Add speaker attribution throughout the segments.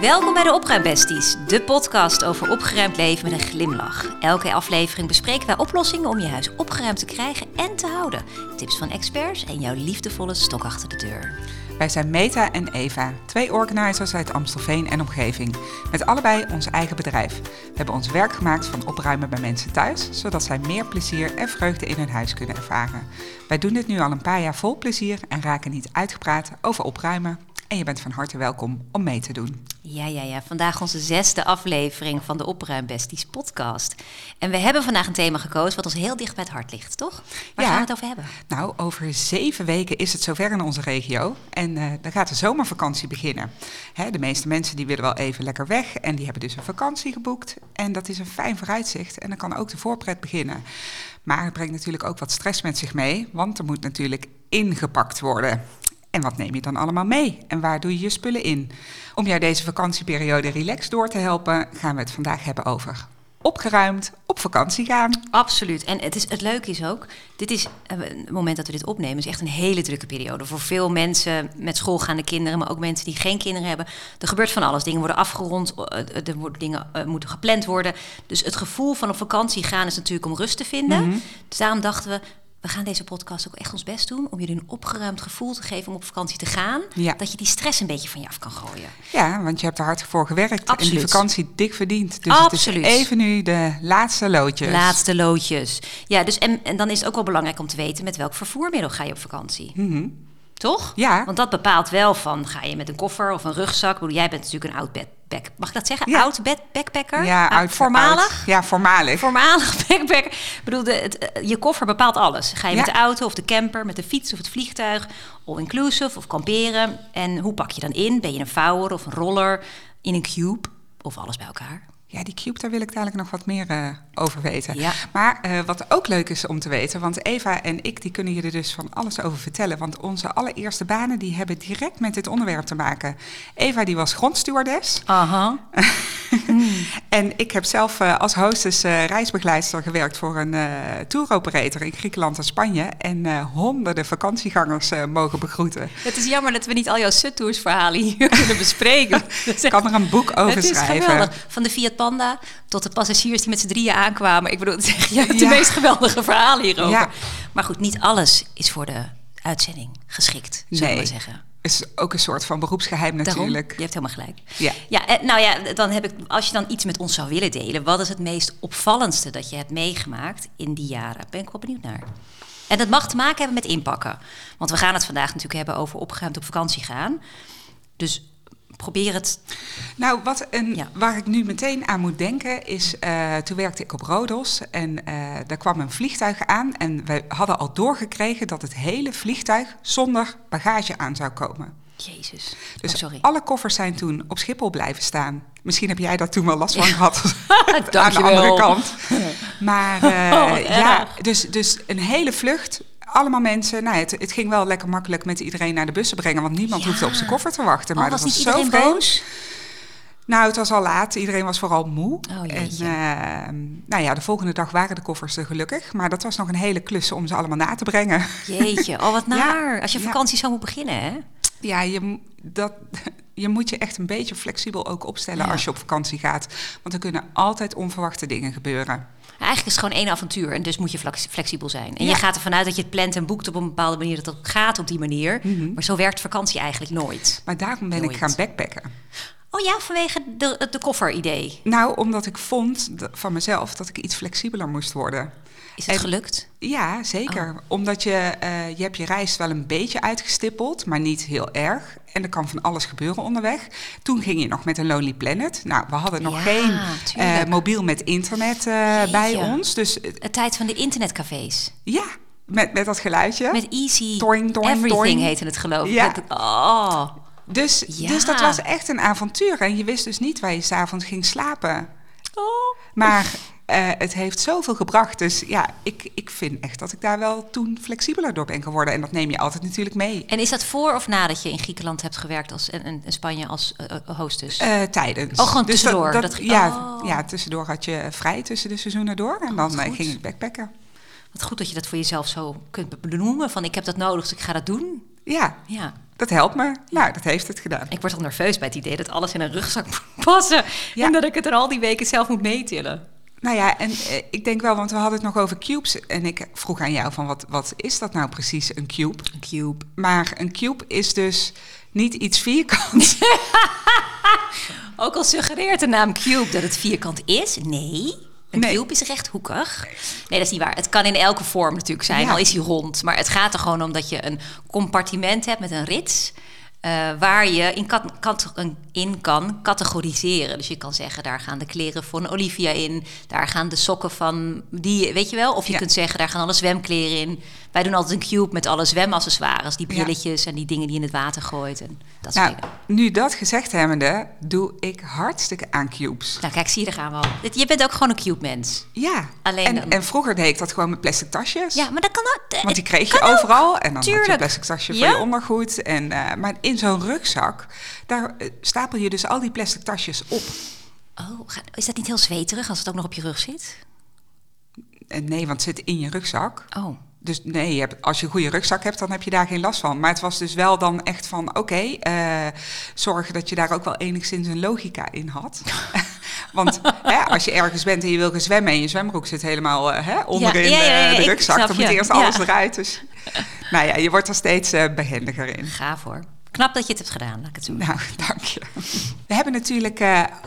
Speaker 1: Welkom bij de Opruimbesties, de podcast over opgeruimd leven met een glimlach. Elke aflevering bespreken wij oplossingen om je huis opgeruimd te krijgen en te houden. Tips van experts en jouw liefdevolle stok achter de deur.
Speaker 2: Wij zijn Meta en Eva, twee organizers uit Amstelveen en omgeving. Met allebei ons eigen bedrijf. We hebben ons werk gemaakt van opruimen bij mensen thuis, zodat zij meer plezier en vreugde in hun huis kunnen ervaren. Wij doen dit nu al een paar jaar vol plezier en raken niet uitgepraat over opruimen. En je bent van harte welkom om mee te doen.
Speaker 1: Ja, ja, ja. Vandaag onze zesde aflevering van de Opruimbesties podcast. En we hebben vandaag een thema gekozen wat ons heel dicht bij het hart ligt, toch? Waar
Speaker 2: Ja.
Speaker 1: gaan we het over hebben?
Speaker 2: Nou, over zeven weken is het zover in onze regio en eh, dan gaat de zomervakantie beginnen. Hè, de meeste mensen die willen wel even lekker weg en die hebben dus een vakantie geboekt. En dat is een fijn vooruitzicht en dan kan ook de voorpret beginnen. Maar het brengt natuurlijk ook wat stress met zich mee, want er moet natuurlijk ingepakt worden. En wat neem je dan allemaal mee en waar doe je je spullen in? Om jou deze vakantieperiode relaxed door te helpen, gaan we het vandaag hebben over opgeruimd op vakantie gaan.
Speaker 1: Absoluut. En het, is, het leuke is ook, dit is, eh, het moment dat we dit opnemen, is echt een hele drukke periode. Voor veel mensen met schoolgaande kinderen, maar ook mensen die geen kinderen hebben. Er gebeurt van alles. Dingen worden afgerond, eh, er worden dingen eh, moeten gepland worden. Dus het gevoel van op vakantie gaan is natuurlijk om rust te vinden.
Speaker 2: Mhm.
Speaker 1: Dus daarom dachten we, we gaan deze podcast ook echt ons best doen om jullie een opgeruimd gevoel te geven om op vakantie te gaan.
Speaker 2: Ja.
Speaker 1: Dat je die stress een beetje van je af kan gooien.
Speaker 2: Ja, want je hebt er hard voor gewerkt en
Speaker 1: Absoluut.
Speaker 2: die vakantie dik verdiend. Dus
Speaker 1: Absoluut.
Speaker 2: het is even nu de laatste loodjes.
Speaker 1: Laatste loodjes. Ja, dus en, en dan is het ook wel belangrijk om te weten met welk vervoermiddel ga je op vakantie.
Speaker 2: Mhm.
Speaker 1: Toch?
Speaker 2: Ja.
Speaker 1: Want dat bepaalt wel van, ga je met een koffer of een rugzak? Bedoel, jij bent natuurlijk een oud bed, back, mag ik dat zeggen?
Speaker 2: Ja.
Speaker 1: Oud bed, backpacker?
Speaker 2: Ja,
Speaker 1: Ah,
Speaker 2: oud,
Speaker 1: Voormalig?
Speaker 2: oud. Ja, voormalig.
Speaker 1: Voormalig backpacker. Ik bedoel, de, het, eh, je koffer bepaalt alles. Ga je
Speaker 2: Ja.
Speaker 1: met de auto of de camper, met de fiets of het vliegtuig, all-inclusive of kamperen? En hoe pak je dan in? Ben je een vouwer of een roller in een cube? Of alles bij elkaar?
Speaker 2: Ja, die cube, daar wil ik dadelijk nog wat meer eh, over weten.
Speaker 1: Ja.
Speaker 2: Maar eh, wat ook leuk is om te weten, want Eva en ik die kunnen je er dus van alles over vertellen. Want onze allereerste banen die hebben direct met dit onderwerp te maken. Eva die was grondstewardess.
Speaker 1: Aha.
Speaker 2: En ik heb zelf eh, als hostess eh, reisbegeleidster gewerkt voor een eh touroperator in Griekenland en Spanje. En honderden vakantiegangers mogen begroeten.
Speaker 1: Het is jammer dat we niet al jouw Suttours verhalen hier kunnen bespreken.
Speaker 2: Ik kan er een boek over
Speaker 1: het is
Speaker 2: schrijven.
Speaker 1: geweldig. Van de Fiat Panda tot de passagiers die met z'n drieën aankwamen. Ik bedoel, het is echt- je hebt de meest geweldige verhalen hierover.
Speaker 2: Ja.
Speaker 1: Maar goed, niet alles is voor de uitzending geschikt, we
Speaker 2: Nee.
Speaker 1: maar zeggen.
Speaker 2: Is ook een soort van beroepsgeheim
Speaker 1: Daarom,
Speaker 2: natuurlijk.
Speaker 1: je hebt helemaal gelijk.
Speaker 2: Ja.
Speaker 1: Ja, nou ja, dan heb ik, als je dan iets met ons zou willen delen, wat is het meest opvallendste dat je hebt meegemaakt in die jaren? Ben ik wel benieuwd naar. En dat mag te maken hebben met inpakken. Want we gaan het vandaag natuurlijk hebben over opgeruimd op vakantie gaan. Dus probeer het.
Speaker 2: Nou, wat een,
Speaker 1: Ja.
Speaker 2: waar ik nu meteen aan moet denken is, eh, toen werkte ik op Rodos en eh daar kwam een vliegtuig aan en we hadden al doorgekregen dat het hele vliegtuig zonder bagage aan zou komen.
Speaker 1: Jezus.
Speaker 2: Dus
Speaker 1: oh, sorry.
Speaker 2: alle koffers zijn toen op Schiphol blijven staan. Misschien heb jij daar toen wel last van gehad. aan de andere kant. Maar eh,
Speaker 1: Oh, wat
Speaker 2: ja, dus, dus een hele vlucht. Allemaal mensen. Nou, het, het ging wel lekker makkelijk met iedereen naar de bussen brengen. Want niemand
Speaker 1: Ja.
Speaker 2: hoefde op zijn koffer te wachten. Maar
Speaker 1: Oh,
Speaker 2: dat
Speaker 1: was
Speaker 2: zo vreemd.
Speaker 1: boos?
Speaker 2: Nou, het was al laat. Iedereen was vooral moe.
Speaker 1: Oh,
Speaker 2: en eh, nou ja, de volgende dag waren de koffers er gelukkig. Maar dat was nog een hele klus om ze allemaal na te brengen.
Speaker 1: Jeetje, oh wat
Speaker 2: Ja.
Speaker 1: naar. Als je
Speaker 2: Ja.
Speaker 1: vakantie zo moet beginnen, hè?
Speaker 2: Ja, je, dat, je moet je echt een beetje flexibel ook opstellen
Speaker 1: Ja.
Speaker 2: als je op vakantie gaat. Want er kunnen altijd onverwachte dingen gebeuren.
Speaker 1: Eigenlijk is het gewoon één avontuur en dus moet je flex- flexibel zijn. En
Speaker 2: Ja.
Speaker 1: je gaat ervan uit dat je het plant en boekt op een bepaalde manier, dat het gaat op die manier.
Speaker 2: Mhm.
Speaker 1: Maar zo werkt vakantie eigenlijk nooit.
Speaker 2: Maar daarom ben
Speaker 1: Nooit.
Speaker 2: ik gaan backpacken.
Speaker 1: Oh ja, vanwege de, de koffer-idee.
Speaker 2: Nou, omdat ik vond van mezelf dat ik iets flexibeler moest worden.
Speaker 1: Is het
Speaker 2: En-
Speaker 1: gelukt?
Speaker 2: Ja, zeker.
Speaker 1: Oh.
Speaker 2: Omdat je, eh, je hebt je reis wel een beetje uitgestippeld, maar niet heel erg. En er kan van alles gebeuren onderweg. Toen ging je nog met een Lonely Planet. Nou, we hadden nog
Speaker 1: Ja,
Speaker 2: geen eh, mobiel met internet eh, bij ons. Dus
Speaker 1: Het tijd van de internetcafés.
Speaker 2: ja, met, met dat geluidje.
Speaker 1: Met Easy
Speaker 2: Toing, toing,
Speaker 1: Everything
Speaker 2: toing.
Speaker 1: heette het geloof ik.
Speaker 2: Ja.
Speaker 1: Met oh,
Speaker 2: Dus,
Speaker 1: Ja.
Speaker 2: dus dat was echt een avontuur. En je wist dus niet waar je s'avonds ging slapen.
Speaker 1: oh.
Speaker 2: Maar eh, het heeft zoveel gebracht. Dus ja, ik, ik vind echt dat ik daar wel toen flexibeler door ben geworden. En dat neem je altijd natuurlijk mee.
Speaker 1: En is dat voor of nadat je in Griekenland hebt gewerkt als, en, en in Spanje als eh, eh, hostess?
Speaker 2: Eh, tijdens.
Speaker 1: Oh, gewoon
Speaker 2: Dus
Speaker 1: tussendoor.
Speaker 2: Dat,
Speaker 1: Dat-
Speaker 2: ja,
Speaker 1: oh.
Speaker 2: ja, tussendoor had je vrij tussen de seizoenen door. En dan eh,
Speaker 1: goed.
Speaker 2: ging ik backpacken.
Speaker 1: Wat goed dat je dat voor jezelf zo kunt benoemen. Van ik heb dat nodig, dus ik ga dat doen.
Speaker 2: Ja,
Speaker 1: Ja.
Speaker 2: Dat helpt me. Nou, dat heeft het gedaan.
Speaker 1: Ik word al nerveus bij het idee dat alles in een rugzak moet passen.
Speaker 2: Ja.
Speaker 1: En dat ik het er al die weken zelf moet meetillen.
Speaker 2: Nou ja, en eh, ik denk wel, want we hadden het nog over cubes. En ik vroeg aan jou van wat, wat is dat nou precies, een cube?
Speaker 1: Een cube.
Speaker 2: Maar een cube is dus niet iets vierkants.
Speaker 1: Ook al suggereert de naam cube dat het vierkant is. Nee, een
Speaker 2: Nee.
Speaker 1: cube is rechthoekig. Nee, dat is niet waar. Het kan in elke vorm natuurlijk zijn,
Speaker 2: Ja.
Speaker 1: al is hij rond. Maar het gaat er gewoon om dat je een compartiment hebt met een rits... eh, waar je in kan, kat- in kan categoriseren. Dus je kan zeggen, daar gaan de kleren van Olivia in. Daar gaan de sokken van die, weet je wel? Of je
Speaker 2: Ja.
Speaker 1: kunt zeggen, daar gaan alle zwemkleren in. Wij doen altijd een cube met alle zwemaccessoires. Die
Speaker 2: Ja.
Speaker 1: brilletjes en die dingen die je in het water gooit. En dat soort
Speaker 2: nou,
Speaker 1: dingen.
Speaker 2: nu dat gezegd hebbende, doe ik hartstikke aan cubes.
Speaker 1: Nou, kijk, zie je, daar gaan we al. Je bent ook gewoon een cube mens.
Speaker 2: Ja,
Speaker 1: Alleen
Speaker 2: en,
Speaker 1: dan-
Speaker 2: en vroeger deed ik dat gewoon met plastic tasjes.
Speaker 1: Ja, maar dat kan ook.
Speaker 2: Want die kreeg je
Speaker 1: ook.
Speaker 2: overal. En dan had je
Speaker 1: Tuurlijk.
Speaker 2: een plastic tasje voor je ondergoed. En, eh, maar in zo'n rugzak, daar eh, stapel je dus al die plastic tasjes op.
Speaker 1: Oh, is dat niet heel zweterig als het ook nog op je rug zit?
Speaker 2: En nee, want het zit in je rugzak.
Speaker 1: Oh.
Speaker 2: Dus nee, je hebt, als je een goede rugzak hebt, dan heb je daar geen last van. Maar het was dus wel dan echt van, oké, eh, zorgen dat je daar ook wel enigszins een logica in had. Want hè, als je ergens bent en je wil gaan zwemmen en je zwembroek zit helemaal eh, hè, onderin
Speaker 1: ja, ja, ja,
Speaker 2: eh, de rugzak,
Speaker 1: snap
Speaker 2: dan moet eerst alles eruit. Dus nou ja, je wordt er steeds eh, behendiger in.
Speaker 1: Gaaf hoor. Knap dat je het hebt gedaan, laat ik het zo
Speaker 2: Nou, dank je. We hebben natuurlijk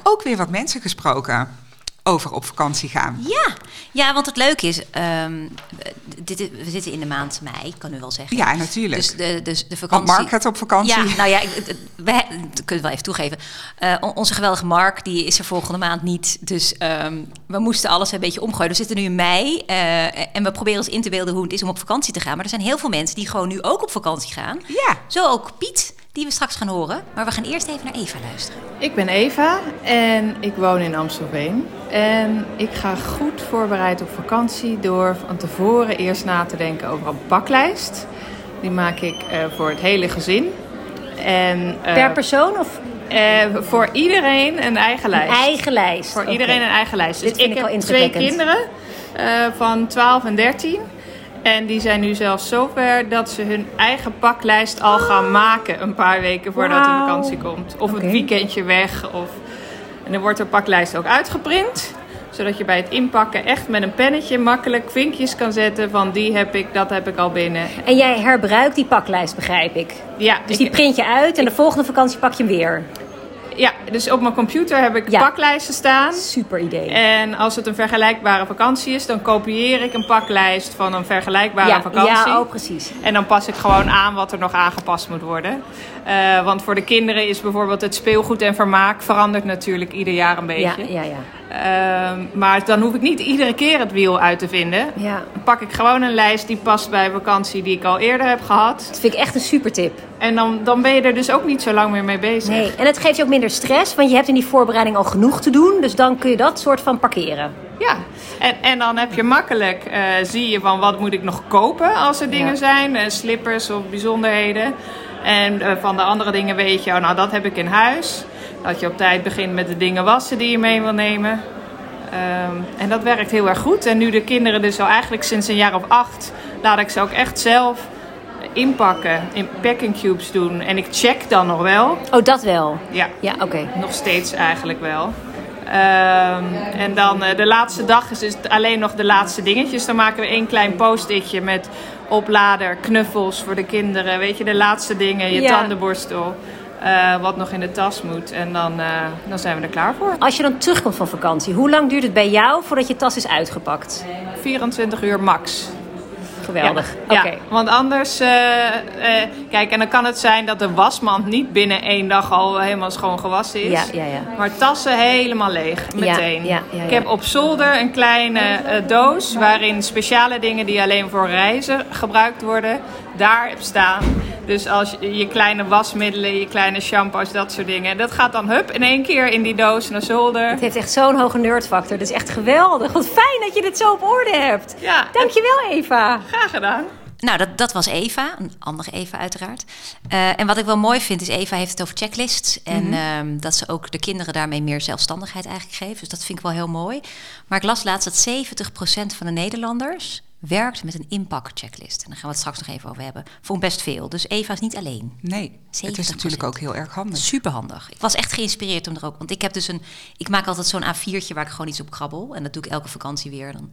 Speaker 2: ook weer wat mensen gesproken over op vakantie gaan.
Speaker 1: Ja, ja, want het leuke is, ehm, dit, we zitten in de maand mei, kan u wel zeggen.
Speaker 2: Ja, natuurlijk.
Speaker 1: Dus de, dus de
Speaker 2: Want
Speaker 1: vakantie.
Speaker 2: Mark gaat op vakantie.
Speaker 1: Ja, nou ja, ik, het- het- wij, kunnen we wel even toegeven. Eh, on- onze geweldige Mark, die is er volgende maand niet. Dus ehm, we moesten alles een beetje omgooien. We zitten nu in mei eh, en we proberen ons in te beelden hoe het is om op vakantie te gaan. Maar er zijn heel veel mensen die gewoon nu ook op vakantie gaan.
Speaker 2: Ja.
Speaker 1: Zo ook Piet, die we straks gaan horen. Maar we gaan eerst even naar Eva luisteren.
Speaker 3: Ik ben Eva en ik woon in Amstelveen. En ik ga goed voorbereid op vakantie door van tevoren eerst na te denken over een paklijst. Die maak ik eh, voor het hele gezin. En, eh,
Speaker 4: Per persoon of
Speaker 3: eh, voor iedereen een eigen lijst.
Speaker 4: eigen lijst?
Speaker 3: Voor iedereen een eigen lijst.
Speaker 4: Dit
Speaker 3: Dus
Speaker 4: vind
Speaker 3: ik
Speaker 4: ik
Speaker 3: heb twee kinderen eh, van 12 en 13. En die zijn nu zelfs zover dat ze hun eigen paklijst al gaan maken. Een paar weken voordat de vakantie komt. Of een weekendje weg. Of... En dan wordt de paklijst ook uitgeprint. Zodat je bij het inpakken echt met een pennetje makkelijk vinkjes kan zetten. Van die heb ik, dat heb ik al binnen.
Speaker 4: En jij herbruikt die paklijst, begrijp ik.
Speaker 3: Ja,
Speaker 4: Dus
Speaker 3: ik-
Speaker 4: die print je uit en de volgende vakantie pak je hem weer.
Speaker 3: Ja, dus op mijn computer heb ik
Speaker 4: Ja.
Speaker 3: paklijsten staan.
Speaker 4: Super idee.
Speaker 3: En als het een vergelijkbare vakantie is, dan kopieer ik een paklijst van een vergelijkbare
Speaker 4: ja,
Speaker 3: vakantie.
Speaker 4: ja, oh precies.
Speaker 3: En dan pas ik gewoon aan wat er nog aangepast moet worden. Eh, want voor de kinderen is bijvoorbeeld het speelgoed en vermaak verandert natuurlijk ieder jaar een
Speaker 4: Ja,
Speaker 3: beetje.
Speaker 4: ja, ja.
Speaker 3: Ehm, maar dan hoef ik niet iedere keer het wiel uit te vinden.
Speaker 4: ja.
Speaker 3: Dan pak ik gewoon een lijst die past bij vakantie die ik al eerder heb gehad.
Speaker 4: Dat vind ik echt een super tip.
Speaker 3: En dan, dan ben je er dus ook niet zo lang meer mee bezig.
Speaker 4: Nee. En het geeft je ook minder stress, want je hebt in die voorbereiding al genoeg te doen. Dus dan kun je dat soort van parkeren.
Speaker 3: Ja, en, en dan heb je makkelijk, eh, zie je van wat moet ik nog kopen als er dingen
Speaker 4: Ja.
Speaker 3: zijn, eh, slippers of bijzonderheden. En eh, van de andere dingen weet je, oh, nou dat heb ik in huis. Dat je op tijd begint met de dingen wassen die je mee wil nemen. Ehm, en dat werkt heel erg goed. En nu de kinderen dus al eigenlijk sinds een jaar of acht, laat ik ze ook echt zelf inpakken, in packing cubes doen. En ik check dan nog wel.
Speaker 4: Oh, dat wel.
Speaker 3: Ja,
Speaker 4: Ja, oké.
Speaker 3: nog steeds eigenlijk wel. Ehm, en dan eh, de laatste dag is het alleen nog de laatste dingetjes. Dan maken we één klein post-itje met oplader, knuffels voor de kinderen. Weet je, de laatste dingen, je
Speaker 4: Ja.
Speaker 3: tandenborstel. eh, wat nog in de tas moet. En dan, eh, dan zijn we er klaar voor.
Speaker 4: Als je dan terugkomt van vakantie, hoe lang duurt het bij jou voordat je tas is uitgepakt?
Speaker 3: 24 uur max.
Speaker 4: Geweldig.
Speaker 3: Ja,
Speaker 4: Oké.
Speaker 3: ja, want anders, eh, eh, kijk, en dan kan het zijn dat de wasmand niet binnen één dag al helemaal schoon gewassen is.
Speaker 4: Ja, ja, ja.
Speaker 3: Maar tassen helemaal leeg, meteen.
Speaker 4: ja, ja, ja.
Speaker 3: Ik heb op zolder een kleine eh, doos waarin speciale dingen die alleen voor reizen gebruikt worden, daar heb staan. Dus als je, je kleine wasmiddelen, je kleine shampoos, dat soort dingen. Dat gaat dan hup in één keer in die doos naar zolder.
Speaker 4: Het heeft echt zo'n hoge nerdfactor. Dat is echt geweldig. Wat fijn dat je dit zo op orde hebt.
Speaker 3: Ja,
Speaker 4: Dankjewel, Eva.
Speaker 3: graag gedaan.
Speaker 1: Nou, dat, dat was Eva, een andere Eva uiteraard. Eh, en wat ik wel mooi vind is, Eva heeft het over checklists. En ehm, dat ze ook de kinderen daarmee meer zelfstandigheid eigenlijk geeft. Dus dat vind ik wel heel mooi. Maar ik las laatst dat 70% van de Nederlanders werkt met een inpak-checklist. En daar gaan we het straks nog even over hebben. Vond best veel. Dus Eva is niet alleen.
Speaker 2: Nee, het is
Speaker 1: 70%.
Speaker 2: natuurlijk ook heel erg handig.
Speaker 1: Super handig. Ik was echt geïnspireerd om er ook. Want ik heb dus een. Ik maak altijd zo'n A4'tje waar ik gewoon iets op krabbel. En dat doe ik elke vakantie weer. Dan,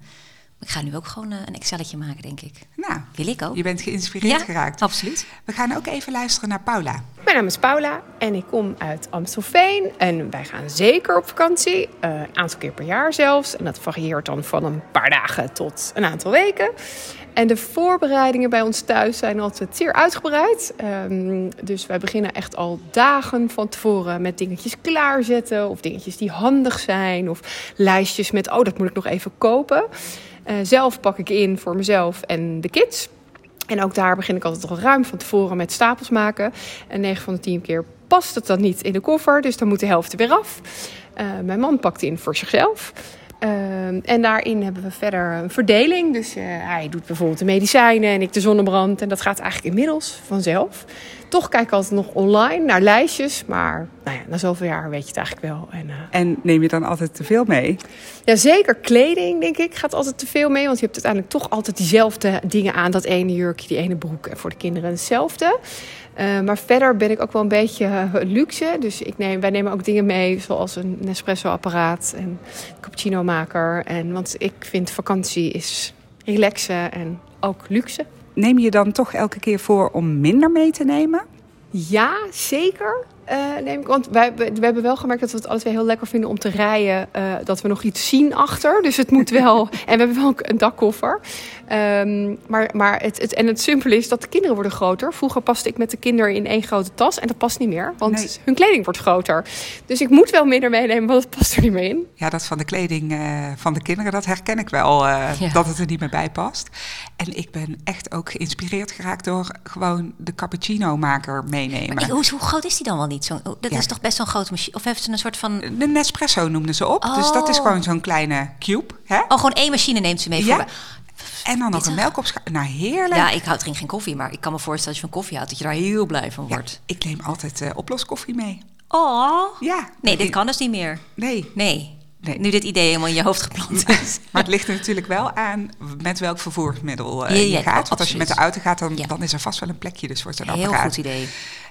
Speaker 1: ik ga nu ook gewoon eh, een Excelletje maken, denk ik.
Speaker 2: Nou,
Speaker 1: Wil ik ook.
Speaker 2: je bent geïnspireerd
Speaker 1: ja,
Speaker 2: geraakt.
Speaker 1: Absoluut.
Speaker 2: We gaan ook even luisteren naar Paula.
Speaker 5: Mijn naam is Paula en ik kom uit Amstelveen. En wij gaan zeker op vakantie, eh, een aantal keer per jaar zelfs. En dat varieert dan van een paar dagen tot een aantal weken. En de voorbereidingen bij ons thuis zijn altijd zeer uitgebreid. Ehm, dus wij beginnen echt al dagen van tevoren met dingetjes klaarzetten. Of dingetjes die handig zijn. Of lijstjes met, oh dat moet ik nog even kopen. Eh, zelf pak ik in voor mezelf en de kids. En ook daar begin ik altijd al ruim van tevoren met stapels maken. En 9 van de 10 keer past het dan niet in de koffer, dus dan moet de helft er weer af. Eh, mijn man pakt in voor zichzelf. Uh, en daarin hebben we verder een verdeling. Dus hij doet bijvoorbeeld de medicijnen en ik de zonnebrand. En dat gaat eigenlijk inmiddels vanzelf. Toch kijk ik altijd nog online naar lijstjes. Maar nou ja, na zoveel jaar weet je het eigenlijk wel. En, uh,
Speaker 2: En neem je dan altijd te veel mee?
Speaker 5: ja, zeker kleding, denk ik, gaat altijd te veel mee. Want je hebt uiteindelijk toch altijd diezelfde dingen aan. Dat ene jurkje, die ene broek. En voor de kinderen hetzelfde. Uh, maar verder ben ik ook wel een beetje uh, luxe. Dus ik neem, wij nemen ook dingen mee, zoals een Nespresso-apparaat en cappuccino-maker. En, want ik vind vakantie is relaxen en ook luxe.
Speaker 2: Neem je dan toch elke keer voor om minder mee te nemen?
Speaker 5: Ja, zeker. Uh, neem ik, want wij, we, hebben wel gemerkt dat we het alle twee heel lekker vinden om te rijden. Uh, dat we nog iets zien achter. Dus het moet wel. en we hebben wel een dakkoffer. Um, maar maar het, het, en het simpele is dat de kinderen worden groter. Vroeger paste ik met de kinderen in één grote tas. En dat past niet meer. Want nee. hun kleding wordt groter. Dus ik moet wel minder meenemen, want het past er niet meer in.
Speaker 2: Ja, dat van de kleding uh, van de kinderen, dat herken ik wel. Ja. Dat het er niet meer bij past. En ik ben echt ook geïnspireerd geraakt door gewoon de cappuccino-maker meenemen.
Speaker 1: Maar, hoe, hoe groot is die dan wel niet? Zo, dat ja. is toch best zo'n grote machine? Of heeft ze een soort van...
Speaker 2: De Nespresso noemden ze op. Oh. Dus dat is gewoon zo'n kleine cube. Hè?
Speaker 1: Oh, gewoon één machine neemt ze mee
Speaker 2: ja.
Speaker 1: voor...
Speaker 2: En dan nog een melk opschalen. Nou, heerlijk.
Speaker 1: Ja, ik houd, drink geen koffie, maar ik kan me voorstellen als je van koffie houdt... dat je daar heel blij van wordt.
Speaker 2: Ja, ik neem altijd uh, oploskoffie mee.
Speaker 1: Oh.
Speaker 2: Ja.
Speaker 1: Nee, dit kan dus niet meer.
Speaker 2: Nee.
Speaker 1: Nee. Nee. Nu dit idee helemaal in je hoofd geplant is.
Speaker 2: maar het ligt er natuurlijk wel aan met welk vervoersmiddel uh,
Speaker 1: ja,
Speaker 2: je gaat. Want
Speaker 1: absoluut.
Speaker 2: als je met de auto gaat, dan,
Speaker 1: ja.
Speaker 2: dan is er vast wel een plekje dus voor zo'n
Speaker 1: Heel
Speaker 2: apparaat.
Speaker 1: goed idee.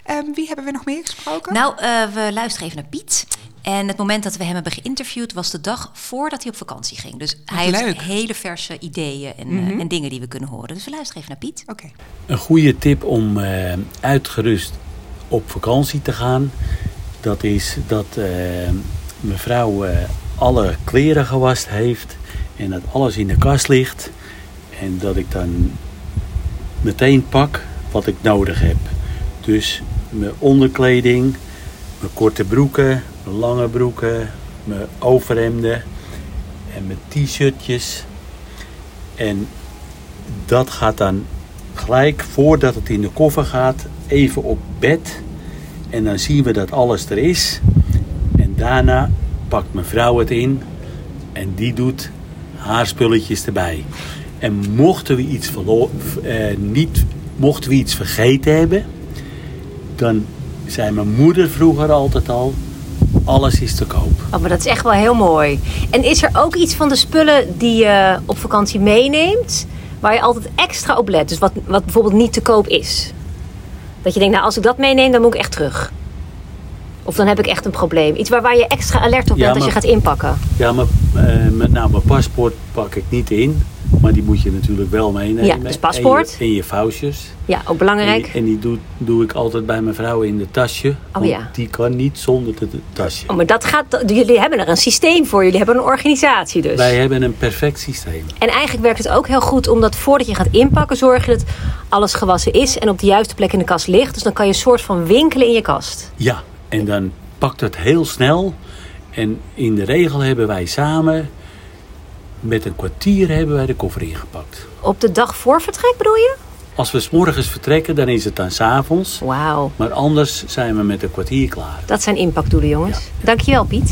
Speaker 2: Um, wie hebben we nog meer gesproken?
Speaker 1: Nou, uh, we luisteren even naar Piet. En het moment dat we hem hebben geïnterviewd was de dag voordat hij op vakantie ging. Dus
Speaker 2: Wat
Speaker 1: hij
Speaker 2: leuk.
Speaker 1: heeft hele verse ideeën en, mm -hmm. uh, en, dingen die we kunnen horen. Dus we luisteren even naar Piet.
Speaker 2: Oké. Okay.
Speaker 6: Een goede tip om uh, uitgerust op vakantie te gaan. Dat is dat uh, mevrouw uh, alle kleren gewast heeft en dat alles in de kast ligt. En dat ik dan meteen pak wat ik nodig heb. Dus mijn onderkleding, mijn korte broeken, mijn lange broeken, mijn overhemden en mijn t-shirtjes. En dat gaat dan gelijk voordat het in de koffer gaat even op bed. En dan zien we dat alles er is. En daarna pakt mijn vrouw het in en die doet haar spulletjes erbij. En mochten we iets, eh, niet, mochten we iets vergeten hebben, dan zei mijn moeder vroeger altijd al: alles is te koop.
Speaker 4: Oh, maar dat is echt wel heel mooi. En is er ook iets van de spullen die je op vakantie meeneemt, waar je altijd extra op let? Dus wat, wat bijvoorbeeld niet te koop is? Dat je denkt, nou, als ik dat meeneem, dan moet ik echt terug. Of dan heb ik echt een probleem. Iets waar, waar je extra alert op bent ja, als je gaat inpakken.
Speaker 6: Ja, maar uh, met, nou, mijn paspoort pak ik niet in. Maar die moet je natuurlijk wel meenemen.
Speaker 4: Ja, dus paspoort.
Speaker 6: En je, en je vouwtjes.
Speaker 4: Ja, ook belangrijk.
Speaker 6: En, en die doe, doe, ik altijd bij mijn vrouw in de tasje.
Speaker 4: Oh ja.
Speaker 6: Die kan niet zonder het tasje.
Speaker 4: Oh, maar dat gaat, jullie hebben er een systeem voor. Jullie hebben een organisatie dus.
Speaker 6: Wij hebben een perfect systeem.
Speaker 4: En eigenlijk werkt het ook heel goed omdat voordat je gaat inpakken... zorg je dat alles gewassen is en op de juiste plek in de kast ligt. Dus dan kan je een soort van winkelen in je kast.
Speaker 6: Ja, en dan pakt het heel snel. En in de regel hebben wij samen met een kwartier hebben wij de koffer ingepakt.
Speaker 4: Op de dag voor vertrek bedoel je?
Speaker 6: Als we s morgens vertrekken, dan is het dan s'avonds.
Speaker 4: Wauw.
Speaker 6: Maar anders zijn we met een kwartier klaar.
Speaker 4: Dat zijn inpakdoelen, jongens. Ja. Dankjewel, Piet.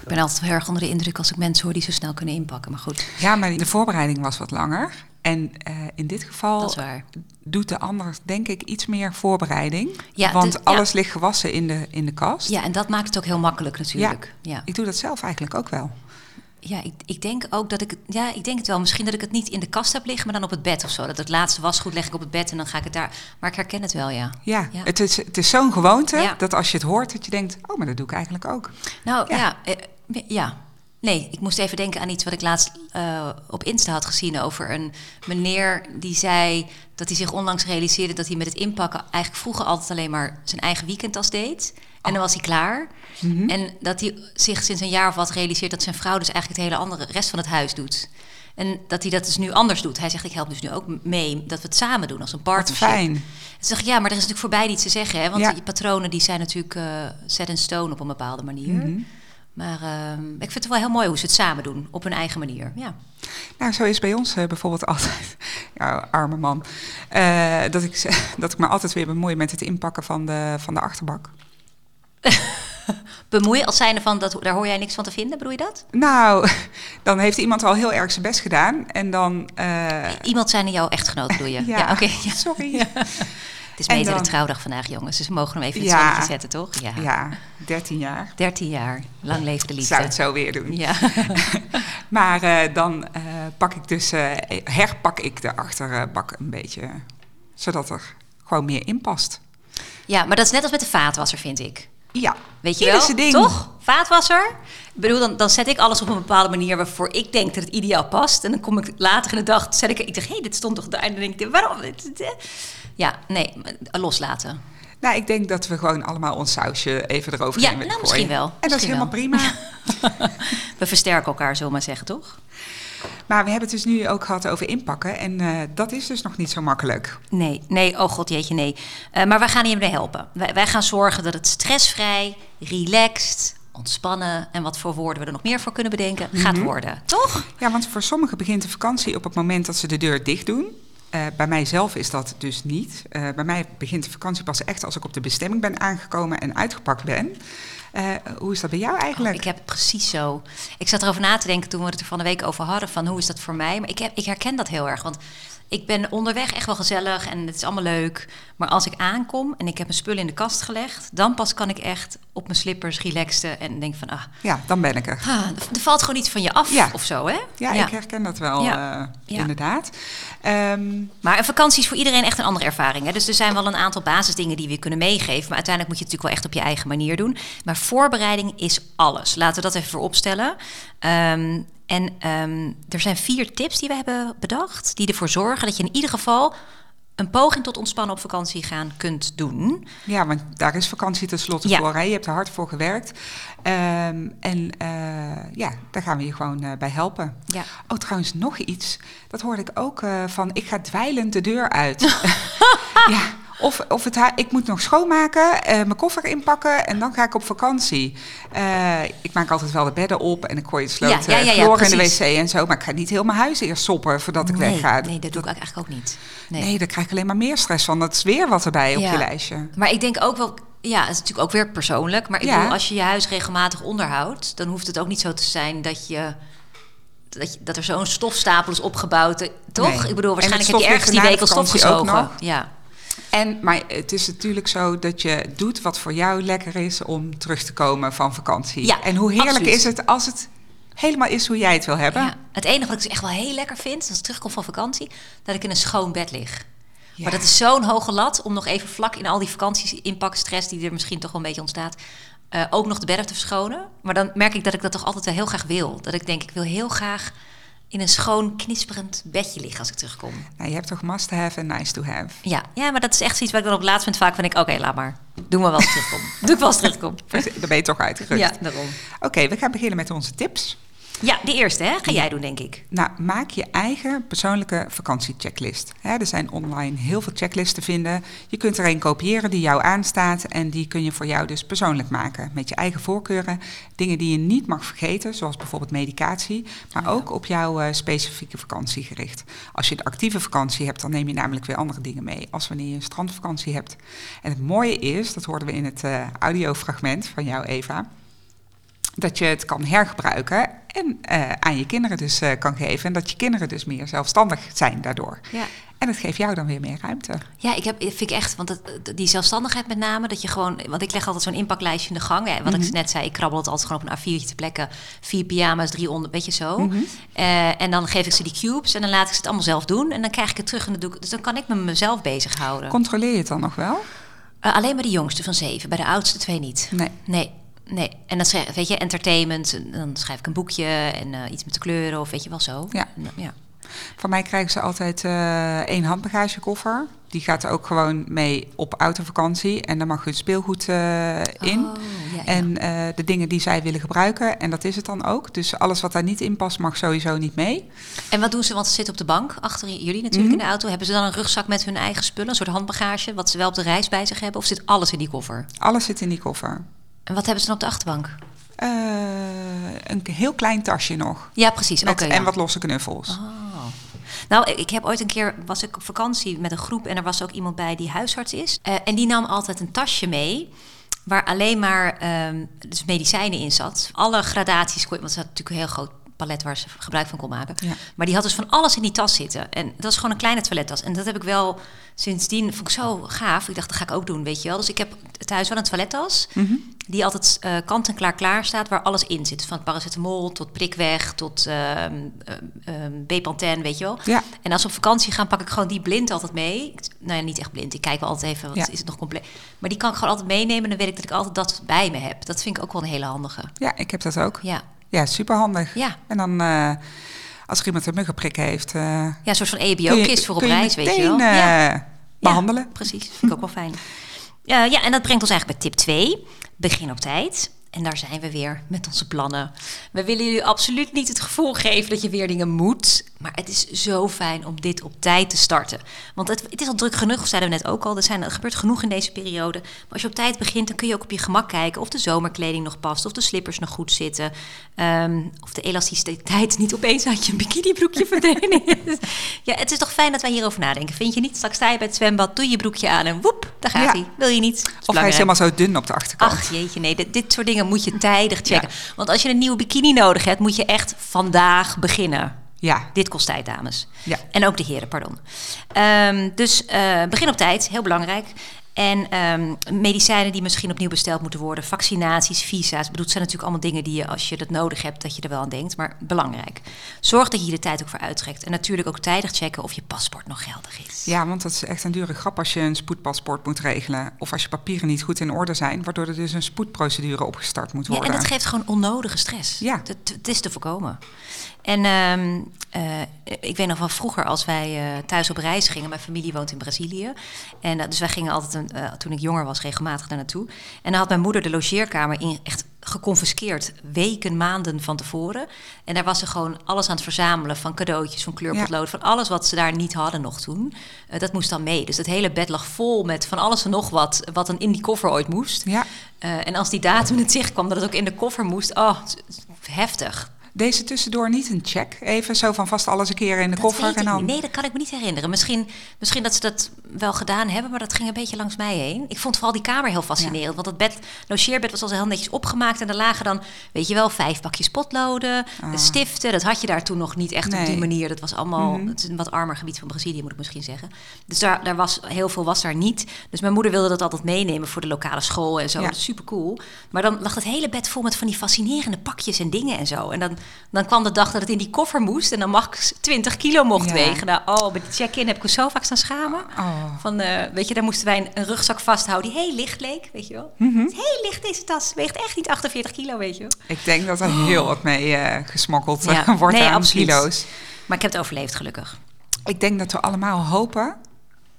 Speaker 1: Ik ben altijd heel erg onder de indruk als ik mensen hoor die zo snel kunnen inpakken. Maar goed.
Speaker 2: Ja, maar de voorbereiding was wat langer. En uh, in dit geval doet de ander, denk ik, iets meer voorbereiding.
Speaker 1: Ja,
Speaker 2: want
Speaker 1: dus,
Speaker 2: alles
Speaker 1: ja.
Speaker 2: ligt gewassen in de, in de kast.
Speaker 1: Ja, en dat maakt het ook heel makkelijk natuurlijk.
Speaker 2: Ja, ja. ik doe dat zelf eigenlijk ook wel.
Speaker 1: ja, ik, ik denk ook dat ik het... Ja, ik denk het wel. Misschien dat ik het niet in de kast heb liggen, maar dan op het bed of zo. Dat het laatste wasgoed leg ik op het bed en dan ga ik het daar... Maar ik herken het wel, ja.
Speaker 2: Ja,
Speaker 1: Ja.
Speaker 2: Het, is, het is zo'n gewoonte dat als je het hoort, dat je denkt, oh, maar dat doe ik eigenlijk ook.
Speaker 1: Nou,
Speaker 2: Ja.
Speaker 1: ja. eh, ja. Nee, ik moest even denken aan iets wat ik laatst eh, op Insta had gezien over een meneer die zei dat hij zich onlangs realiseerde dat hij met het inpakken eigenlijk vroeger altijd alleen maar zijn eigen weekendtas deed. En dan was hij klaar. En dat hij zich sinds een jaar of wat realiseert dat zijn vrouw dus eigenlijk het hele andere rest van het huis doet. En dat hij dat dus nu anders doet. Hij zegt, ik help dus nu ook mee dat we het samen doen als een
Speaker 2: Wat
Speaker 1: partnership.
Speaker 2: fijn.
Speaker 1: Toen zeg ik, ja, maar er is natuurlijk voor beide iets te zeggen. Hè? Want
Speaker 2: Ja.
Speaker 1: die patronen die zijn natuurlijk eh set in stone op een bepaalde manier.
Speaker 2: Mhm.
Speaker 1: Maar ehm, ik vind het wel heel mooi hoe ze het samen doen, op hun eigen manier. Ja.
Speaker 2: Nou, zo is bij ons eh, bijvoorbeeld altijd, ja, arme man, eh, dat, ik, dat ik me altijd weer bemoei met het inpakken van de, van de achterbak.
Speaker 1: Bemoeien als zijnde van, dat, daar hoor jij niks van te vinden, bedoel je dat?
Speaker 2: Nou, dan heeft iemand al heel erg zijn best gedaan en dan... eh,
Speaker 1: Iemand zijn in jouw echtgenoot, bedoel je?
Speaker 2: ja,
Speaker 1: oké. ja.
Speaker 2: sorry.
Speaker 1: Het is beter de trouwdag vandaag, jongens. Dus we mogen hem even in het
Speaker 2: Ja.
Speaker 1: zonnetje zetten, toch? Ja.
Speaker 2: Ja, 13 jaar.
Speaker 1: 13 jaar. Lang leven de liefde.
Speaker 2: zou het zo weer doen.
Speaker 1: Ja.
Speaker 2: Maar eh, dan eh, pak ik dus, eh, herpak ik de achterbak een beetje, zodat er gewoon meer in past.
Speaker 1: ja, maar dat is net als met de vaatwasser, vind ik.
Speaker 2: Ja,
Speaker 1: Weet je wel?
Speaker 2: ding.
Speaker 1: Toch? Vaatwasser. Ik bedoel, dan, dan zet ik alles op een bepaalde manier waarvoor ik denk dat het ideaal past. En dan kom ik later in de dag, zet ik, ik zeg, hé, hey, dit stond toch daar? En dan denk ik, waarom? Ja, nee, loslaten.
Speaker 2: Nou, ik denk dat we gewoon allemaal ons sausje even eroverheen
Speaker 1: Ja,
Speaker 2: willen
Speaker 1: nou,
Speaker 2: gooien.
Speaker 1: misschien wel.
Speaker 2: En dat is helemaal
Speaker 1: wel.
Speaker 2: prima.
Speaker 1: We versterken elkaar, zullen we maar zeggen, toch?
Speaker 2: Maar we hebben het dus nu ook gehad over inpakken. En eh, dat is dus nog niet zo makkelijk.
Speaker 1: Nee, nee, oh god, jeetje, nee. Eh, maar wij gaan hiermee helpen. Wij, wij gaan zorgen dat het stressvrij, relaxed, ontspannen... en wat voor woorden we er nog meer voor kunnen bedenken, gaat worden. Toch?
Speaker 2: Ja, want voor sommigen begint de vakantie op het moment dat ze de deur dicht doen. Eh, bij mijzelf is dat dus niet. Eh, bij mij begint de vakantie pas echt als ik op de bestemming ben aangekomen en uitgepakt ben. Eh, hoe is dat bij jou eigenlijk?
Speaker 1: Ik heb het precies zo. Ik zat erover na te denken toen we het er van de week over hadden... van hoe is dat voor mij? Maar ik, heb, ik herken dat heel erg, want... Ik ben onderweg echt wel gezellig en het is allemaal leuk. Maar als ik aankom en ik heb mijn spullen in de kast gelegd... dan pas kan ik echt op mijn slippers relaxen en denk van... Ah,
Speaker 2: Ja, dan ben ik er.
Speaker 1: ah, er valt gewoon iets van je af
Speaker 2: Ja.
Speaker 1: of zo, hè?
Speaker 2: Ja, ik herken dat wel,
Speaker 1: Ja.
Speaker 2: eh, inderdaad. Ehm,
Speaker 1: Maar een vakantie is voor iedereen echt een andere ervaring. Hè? Dus er zijn wel een aantal basisdingen die we kunnen meegeven. Maar uiteindelijk moet je het natuurlijk wel echt op je eigen manier doen. Maar voorbereiding is alles. Laten we dat even voorop stellen. En ehm, er zijn vier tips die we hebben bedacht. Die ervoor zorgen dat je in ieder geval een poging tot ontspannen op vakantie gaan kunt doen.
Speaker 2: ja, want daar is vakantie tenslotte
Speaker 1: Ja.
Speaker 2: voor. Hè? Je hebt er hard voor gewerkt. Ehm, en eh, ja, daar gaan we je gewoon eh, bij helpen.
Speaker 1: Ja.
Speaker 2: Oh, trouwens, nog iets. Dat hoorde ik ook eh, van, ik ga dweilend de deur uit. ja, of, of het, ik moet nog schoonmaken, eh, mijn koffer inpakken en dan ga ik op vakantie. Eh, ik maak altijd wel de bedden op en ik gooi het sloot
Speaker 1: Ja, ja,
Speaker 2: eh,
Speaker 1: ja,
Speaker 2: in de wc en zo. Maar ik ga niet heel mijn huis eerst soppen voordat ik
Speaker 1: nee,
Speaker 2: wegga.
Speaker 1: nee, dat doe ik eigenlijk ook niet. Nee.
Speaker 2: Nee, daar krijg ik alleen maar meer stress van. Dat is weer wat erbij op je lijstje.
Speaker 1: Maar ik denk ook wel, ja, het is natuurlijk ook weer persoonlijk. Maar ik bedoel, als je je huis regelmatig onderhoudt, dan hoeft het ook niet zo te zijn dat je. Dat, je, dat er zo'n stofstapel is opgebouwd, toch?
Speaker 2: Nee.
Speaker 1: Ik bedoel, waarschijnlijk heb je ergens die week al stof gezogen.
Speaker 2: nog.
Speaker 1: Ja.
Speaker 2: En, maar het is natuurlijk zo dat je doet wat voor jou lekker is om terug te komen van vakantie.
Speaker 1: Ja,
Speaker 2: en hoe heerlijk
Speaker 1: absoluut.
Speaker 2: is het als het helemaal is hoe jij het wil hebben?
Speaker 1: ja. Het enige wat ik dus echt wel heel lekker vind, als ik terugkom van vakantie, dat ik in een schoon bed lig.
Speaker 2: Ja.
Speaker 1: Maar dat is zo'n hoge lat om nog even vlak in al die vakanties inpakstress die er misschien toch wel een beetje ontstaat, eh, ook nog de bedden te verschonen. Maar dan merk ik dat ik dat toch altijd wel heel graag wil. Dat ik denk, ik wil heel graag in een schoon, knisperend bedje liggen als ik terugkom.
Speaker 2: Nou, je hebt toch must have en nice to have.
Speaker 1: Ja, ja, maar dat is echt zoiets waar ik dan op het laatste moment vaak van denk... oké, laat maar. Doe maar wel als ik terugkom. Doe ik wel als ik terugkom.
Speaker 2: Daar ben je toch uitgerust.
Speaker 1: Ja, daarom.
Speaker 2: Oké, we gaan beginnen met onze tips.
Speaker 1: Ja, de eerste hè, ga jij doen, denk ik.
Speaker 2: Nou, maak je eigen persoonlijke vakantiechecklist. Hè, er zijn online heel veel checklists te vinden. Je kunt er een kopiëren die jou aanstaat en die kun je voor jou dus persoonlijk maken. Met je eigen voorkeuren, dingen die je niet mag vergeten, zoals bijvoorbeeld medicatie, maar ook op jouw eh, specifieke vakantie gericht. Als je een actieve vakantie hebt, dan neem je namelijk weer andere dingen mee, als wanneer je een strandvakantie hebt. En het mooie is, dat hoorden we in het eh, audiofragment van jou, Eva, dat je het kan hergebruiken en eh, aan je kinderen dus eh, kan geven. En dat je kinderen dus meer zelfstandig zijn daardoor.
Speaker 1: Ja.
Speaker 2: En het geeft jou dan weer meer ruimte.
Speaker 1: Ja, ik heb, vind ik echt, want het, die zelfstandigheid met name, dat je gewoon, want ik leg altijd zo'n inpaklijstje in de gang. Ja, wat ik net zei, ik krabbel het altijd gewoon op een A4'tje te plekken. Vier pyjama's, drie onder, weet je zo. Eh, en dan geef ik ze die cubes en dan laat ik ze het allemaal zelf doen. En dan krijg ik het terug en dan doe ik, dus dan kan ik me mezelf bezighouden.
Speaker 2: Controleer je het dan nog wel?
Speaker 1: Alleen bij de jongste van zeven, bij de oudste twee niet.
Speaker 2: Nee.
Speaker 1: Nee, nee. En dan schrijf, weet je, entertainment, dan schrijf ik een boekje en eh, iets met de kleuren of weet je wel zo.
Speaker 2: Ja.
Speaker 1: En, eh, ja.
Speaker 2: Van mij krijgen ze altijd eh één handbagagekoffer. Die gaat er ook gewoon mee op autovakantie. En daar mag hun speelgoed in.
Speaker 1: Oh, ja, ja.
Speaker 2: En de dingen die zij willen gebruiken. En dat is het dan ook. Dus alles wat daar niet in past, mag sowieso niet mee.
Speaker 1: En wat doen ze? Want ze zitten op de bank achter jullie natuurlijk in de auto. Hebben ze dan een rugzak met hun eigen spullen, een soort handbagage, wat ze wel op de reis bij zich hebben? Of zit alles in die koffer?
Speaker 2: Alles zit in die koffer.
Speaker 1: En wat hebben ze dan op de achterbank?
Speaker 2: Eh, een heel klein tasje nog.
Speaker 1: Ja, precies.
Speaker 2: Met,
Speaker 1: Oké.
Speaker 2: En wat losse knuffels.
Speaker 1: Oh. Nou, ik heb ooit een keer was ik op vakantie met een groep en er was ook iemand bij die huisarts is. Eh, en die nam altijd een tasje mee. Waar alleen maar ehm, dus medicijnen in zat. Alle gradaties, want ze had natuurlijk een heel groot palet waar ze gebruik van kon maken.
Speaker 2: Ja.
Speaker 1: Maar die had dus van alles in die tas zitten. En dat is gewoon een kleine toilettas. En dat heb ik wel sindsdien, vond ik zo gaaf. Ik dacht, dat ga ik ook doen, weet je wel. Dus ik heb thuis wel een toilettas.
Speaker 2: Mhm.
Speaker 1: Die altijd eh, kant-en-klaar klaar staat, waar alles in zit. Van paracetamol tot prikweg tot Bepanthen, weet je wel.
Speaker 2: Ja.
Speaker 1: En als we op vakantie gaan, pak ik gewoon die blind altijd mee. Ik- Nou ja, niet echt blind. Ik kijk wel altijd even, wat
Speaker 2: Ja.
Speaker 1: is het nog compleet. Maar die kan ik gewoon altijd meenemen. En dan weet ik dat ik altijd dat bij me heb. Dat vind ik ook wel een hele handige.
Speaker 2: Ja, ik heb dat ook.
Speaker 1: Ja,
Speaker 2: Ja, superhandig.
Speaker 1: ja.
Speaker 2: En dan, eh, als er iemand een muggenprik heeft... eh,
Speaker 1: ja een soort van EBO-kist voor op
Speaker 2: je
Speaker 1: reis, weet je wel.
Speaker 2: meteen,
Speaker 1: ja.
Speaker 2: eh, behandelen.
Speaker 1: Ja, precies, vind ik ook wel fijn. Ja, en dat brengt ons eigenlijk bij tip 2. Begin op tijd. En daar zijn we weer met onze plannen. We willen jullie absoluut niet het gevoel geven dat je weer dingen moet. Maar het is zo fijn om dit op tijd te starten. Want het, het is al druk genoeg, zeiden we net ook al. Er, zijn, er gebeurt genoeg in deze periode. Maar als je op tijd begint, dan kun je ook op je gemak kijken... of de zomerkleding nog past, of de slippers nog goed zitten... ehm, of de elasticiteit niet opeens uit je bikinibroekje verdwenen is. Ja, het is toch fijn dat wij hierover nadenken, vind je niet? Straks sta je bij het zwembad, doe je broekje aan en woep, daar gaat
Speaker 2: Ja.
Speaker 1: hij. Wil je niet?
Speaker 2: Of hij is helemaal zo dun op de achterkant.
Speaker 1: Ach jeetje, nee, dit, dit soort dingen moet je tijdig checken. Want als je een nieuwe bikini nodig hebt, moet je echt vandaag beginnen.
Speaker 2: Ja,
Speaker 1: Dit kost tijd, dames.
Speaker 2: Ja.
Speaker 1: En ook de heren, pardon. Ehm, dus eh, begin op tijd, heel belangrijk. En ehm, medicijnen die misschien opnieuw besteld moeten worden, vaccinaties, visa's. Ik bedoel, het zijn natuurlijk allemaal dingen die je, als je dat nodig hebt, dat je er wel aan denkt. Maar belangrijk. Zorg dat je hier de tijd ook voor uittrekt. En natuurlijk ook tijdig checken of je paspoort nog geldig is.
Speaker 2: ja, want dat is echt een dure grap als je een spoedpaspoort moet regelen. Of als je papieren niet goed in orde zijn, waardoor er dus een spoedprocedure opgestart moet
Speaker 1: Ja,
Speaker 2: worden.
Speaker 1: en dat geeft gewoon onnodige stress.
Speaker 2: Ja.
Speaker 1: Het, het is te voorkomen. En ehm, eh, ik weet nog wel vroeger als wij eh, thuis op reis gingen. Mijn familie woont in Brazilië. En eh, dus wij gingen altijd, een, toen ik jonger was, regelmatig daar naartoe. En dan had mijn moeder de logeerkamer in echt geconfiskeerd weken, maanden van tevoren. En daar was ze gewoon alles aan het verzamelen van cadeautjes, van kleurpotloden, van alles wat ze daar niet hadden nog toen. Dat moest dan mee. Dus het hele bed lag vol met van alles en nog wat, wat dan in die koffer ooit moest.
Speaker 2: Ja,
Speaker 1: en als die datum in het zicht kwam, dat het ook in de koffer moest. Oh, heftig.
Speaker 2: Deze tussendoor niet een check. Even zo van vast alles een keer in de
Speaker 1: Dat
Speaker 2: koffer. En dan...
Speaker 1: Nee, dat kan ik me niet herinneren. Misschien, misschien dat ze dat wel gedaan hebben, maar dat ging een beetje langs mij heen. Ik vond vooral die kamer heel fascinerend. Want het bed, logeerbed was al heel netjes opgemaakt. En er lagen dan, weet je wel, vijf bakjes potloden, stiften. Dat had je daar toen nog niet echt op
Speaker 2: Ah.
Speaker 1: Die manier. Dat was allemaal, het is een wat armer gebied van Brazilië, moet ik misschien zeggen. Dus daar, daar was heel veel was daar niet. Dus mijn moeder wilde dat altijd meenemen voor de lokale school en zo.
Speaker 2: Ja.
Speaker 1: Dat is super cool. Maar dan lag het hele bed vol met van die fascinerende pakjes en dingen en zo. En dan, dan kwam de dag dat het in die koffer moest en dan max 20 kilo mocht
Speaker 2: Ja.
Speaker 1: wegen. Nou, oh, bij de check-in heb ik me zo vaak staan schamen.
Speaker 2: Oh.
Speaker 1: Van, eh, weet je, daar moesten wij een, een rugzak vasthouden die heel licht leek, weet je wel.
Speaker 2: Mhm.
Speaker 1: Heel licht deze tas, weegt echt niet 48 kilo, weet je wel.
Speaker 2: Ik denk dat er heel wat mee eh, gesmokkeld
Speaker 1: Ja.
Speaker 2: eh, wordt
Speaker 1: Nee,
Speaker 2: aan
Speaker 1: absoluut.
Speaker 2: kilo's.
Speaker 1: Maar ik heb het overleefd, gelukkig.
Speaker 2: Ik denk dat we allemaal hopen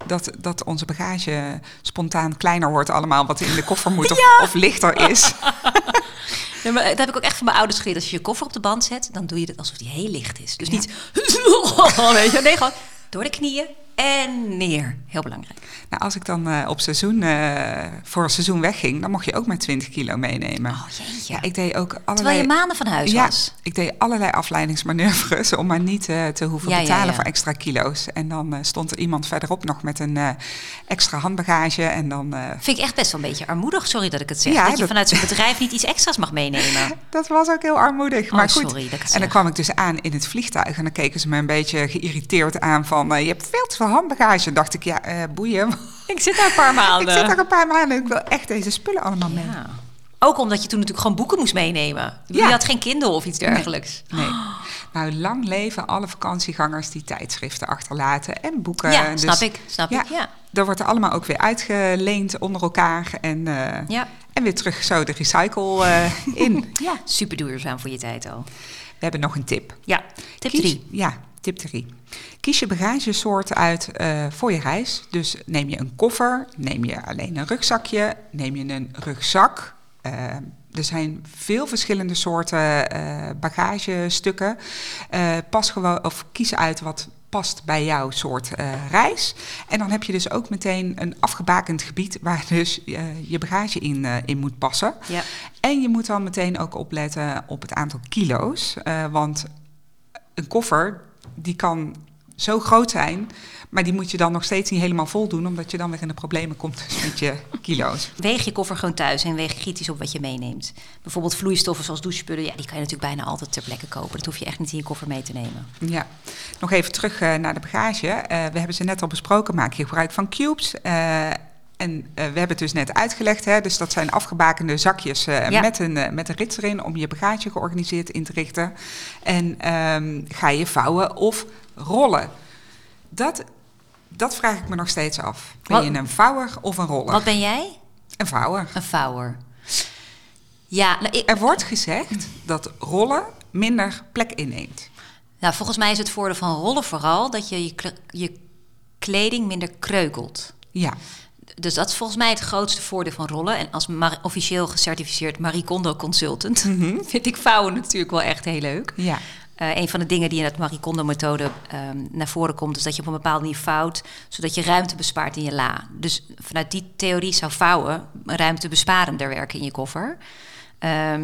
Speaker 2: dat, dat onze bagage spontaan kleiner wordt allemaal wat in de koffer moet of, of lichter is.
Speaker 1: Ja, maar dat heb ik ook echt van mijn ouders geleerd. Als je je koffer op de band zet, dan doe je het alsof die heel licht is. Dus
Speaker 2: Ja.
Speaker 1: niet, weet je, nee, gewoon door de knieën en neer. Heel belangrijk.
Speaker 2: Nou, als ik dan eh, op seizoen, eh, voor een seizoen wegging, dan mocht je ook maar 20 kilo meenemen.
Speaker 1: Oh jeetje.
Speaker 2: Ja, ik deed ook allerlei...
Speaker 1: Terwijl je maanden van huis
Speaker 2: ja,
Speaker 1: was.
Speaker 2: ik deed allerlei afleidingsmanoeuvres om maar niet eh, te hoeven
Speaker 1: Ja,
Speaker 2: betalen
Speaker 1: ja.
Speaker 2: voor extra kilo's. En dan stond er iemand verderop nog met een extra handbagage en dan...
Speaker 1: Vind ik echt best wel een beetje armoedig, sorry dat ik het zeg. Dat je
Speaker 2: dat-
Speaker 1: vanuit zo'n bedrijf niet iets extra's mag meenemen.
Speaker 2: dat was ook heel armoedig.
Speaker 1: Oh,
Speaker 2: maar goed.
Speaker 1: sorry dat ik het
Speaker 2: en dan kwam ik dus aan in het vliegtuig en dan keken ze me een beetje geïrriteerd aan van... je hebt veel te veel handbagage. Dacht ik, ja, eh, boeien.
Speaker 1: Ik zit daar een paar
Speaker 2: ik
Speaker 1: maanden.
Speaker 2: zit er een paar maanden en ik wil echt deze spullen allemaal mee.
Speaker 1: Ja. Ook omdat je toen natuurlijk gewoon boeken moest meenemen. Je had geen Kindle of iets dergelijks.
Speaker 2: Nee. Nou, lang leven alle vakantiegangers die tijdschriften achterlaten en boeken.
Speaker 1: Ja,
Speaker 2: Dus
Speaker 1: snap ik. Snap ik, ja.
Speaker 2: Dat wordt er allemaal ook weer uitgeleend onder elkaar en, eh,
Speaker 1: Ja.
Speaker 2: en weer terug zo de recycle eh, in. Ja.
Speaker 1: Super duurzaam voor je tijd al.
Speaker 2: We hebben nog een tip.
Speaker 1: Ja, tip
Speaker 2: Kies-
Speaker 1: 3.
Speaker 2: Ja, tip 3. Kies je bagagesoort uit eh, voor je reis. Dus neem je een koffer, neem je alleen een rugzakje, neem je een rugzak. Eh, er zijn veel verschillende soorten eh, bagagestukken. Pas gewoon, of kies uit wat past bij jouw soort reis. En dan heb je dus ook meteen een afgebakend gebied waar dus je bagage in, in moet passen.
Speaker 1: Ja.
Speaker 2: En je moet dan meteen ook opletten op het aantal kilo's. want een koffer, die kan zo groot zijn... maar die moet je dan nog steeds niet helemaal vol doen... omdat je dan weer in de problemen komt dus met je kilo's.
Speaker 1: Weeg je koffer gewoon thuis en weeg kritisch op wat je meeneemt. Bijvoorbeeld vloeistoffen zoals douchespullen, ja, die kan je natuurlijk bijna altijd ter plekke kopen. Dat hoef je echt niet in je koffer mee te nemen.
Speaker 2: Ja, nog even terug eh, naar de bagage. Eh, we hebben ze net al besproken, maak je gebruik van cubes... eh, en eh, we hebben het dus net uitgelegd, hè? dus dat zijn afgebakende zakjes eh,
Speaker 1: Ja.
Speaker 2: met, een, eh, met een rits erin om je bagage georganiseerd in te richten. En ehm, ga je vouwen of rollen? Dat, dat vraag ik me nog steeds af. Ben
Speaker 1: Wat-
Speaker 2: je een vouwer of een roller?
Speaker 1: Wat ben jij?
Speaker 2: Een vouwer.
Speaker 1: Een vouwer. Ja, nou, ik,
Speaker 2: Er wordt gezegd dat rollen minder plek inneemt.
Speaker 1: nou, volgens mij is het voordeel van rollen vooral dat je je, je kleding minder kreukelt.
Speaker 2: Ja,
Speaker 1: Dus dat is volgens mij het grootste voordeel van rollen. En als officieel gecertificeerd Marie Kondo consultant vind ik vouwen natuurlijk wel echt heel leuk.
Speaker 2: ja.
Speaker 1: Eh, een van de dingen die in het Marie Kondo-methode ehm, naar voren komt, is dat je op een bepaalde manier vouwt, zodat je ruimte bespaart in je la. Dus vanuit die theorie zou vouwen ruimtebesparender werken in je koffer. Ehm,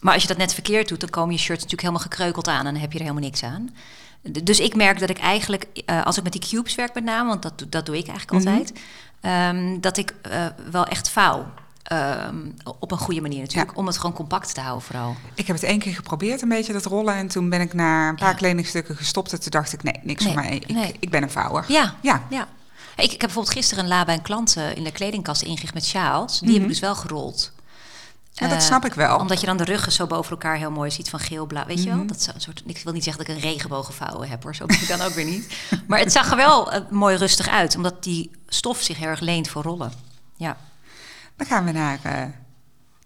Speaker 1: maar als je dat net verkeerd doet, dan komen je shirts natuurlijk helemaal gekreukeld aan en dan heb je er helemaal niks aan. Dus ik merk dat ik eigenlijk, eh, als ik met die cubes werk met name, want dat, doe- dat doe ik eigenlijk altijd, ehm, dat ik eh, wel echt vouw. Ehm, op een goede manier natuurlijk, om het gewoon compact te houden vooral.
Speaker 2: Ik heb het één keer geprobeerd, een beetje dat rollen. En toen ben ik na een paar
Speaker 1: Ja.
Speaker 2: kledingstukken gestopt. En toen dacht ik, nee, niks
Speaker 1: Nee,
Speaker 2: voor mij. Ik,
Speaker 1: nee.
Speaker 2: ik ben een vouwer.
Speaker 1: Ja,
Speaker 2: Ja.
Speaker 1: ja. Ik, ik heb bijvoorbeeld gisteren een la bij een klant in de kledingkast ingericht met sjaals. Die heb ik dus wel gerold.
Speaker 2: Ja, dat snap ik wel.
Speaker 1: Omdat je dan de ruggen zo boven elkaar heel mooi ziet van geel, blauw. Weet je wel? Dat is een soort, ik wil niet zeggen dat ik een regenboogvouwen heb hoor. Zo ben ik dan ook weer niet. Maar het zag er wel eh, mooi rustig uit. Omdat die stof zich heel erg leent voor rollen. Ja.
Speaker 2: Dan gaan we naar eh,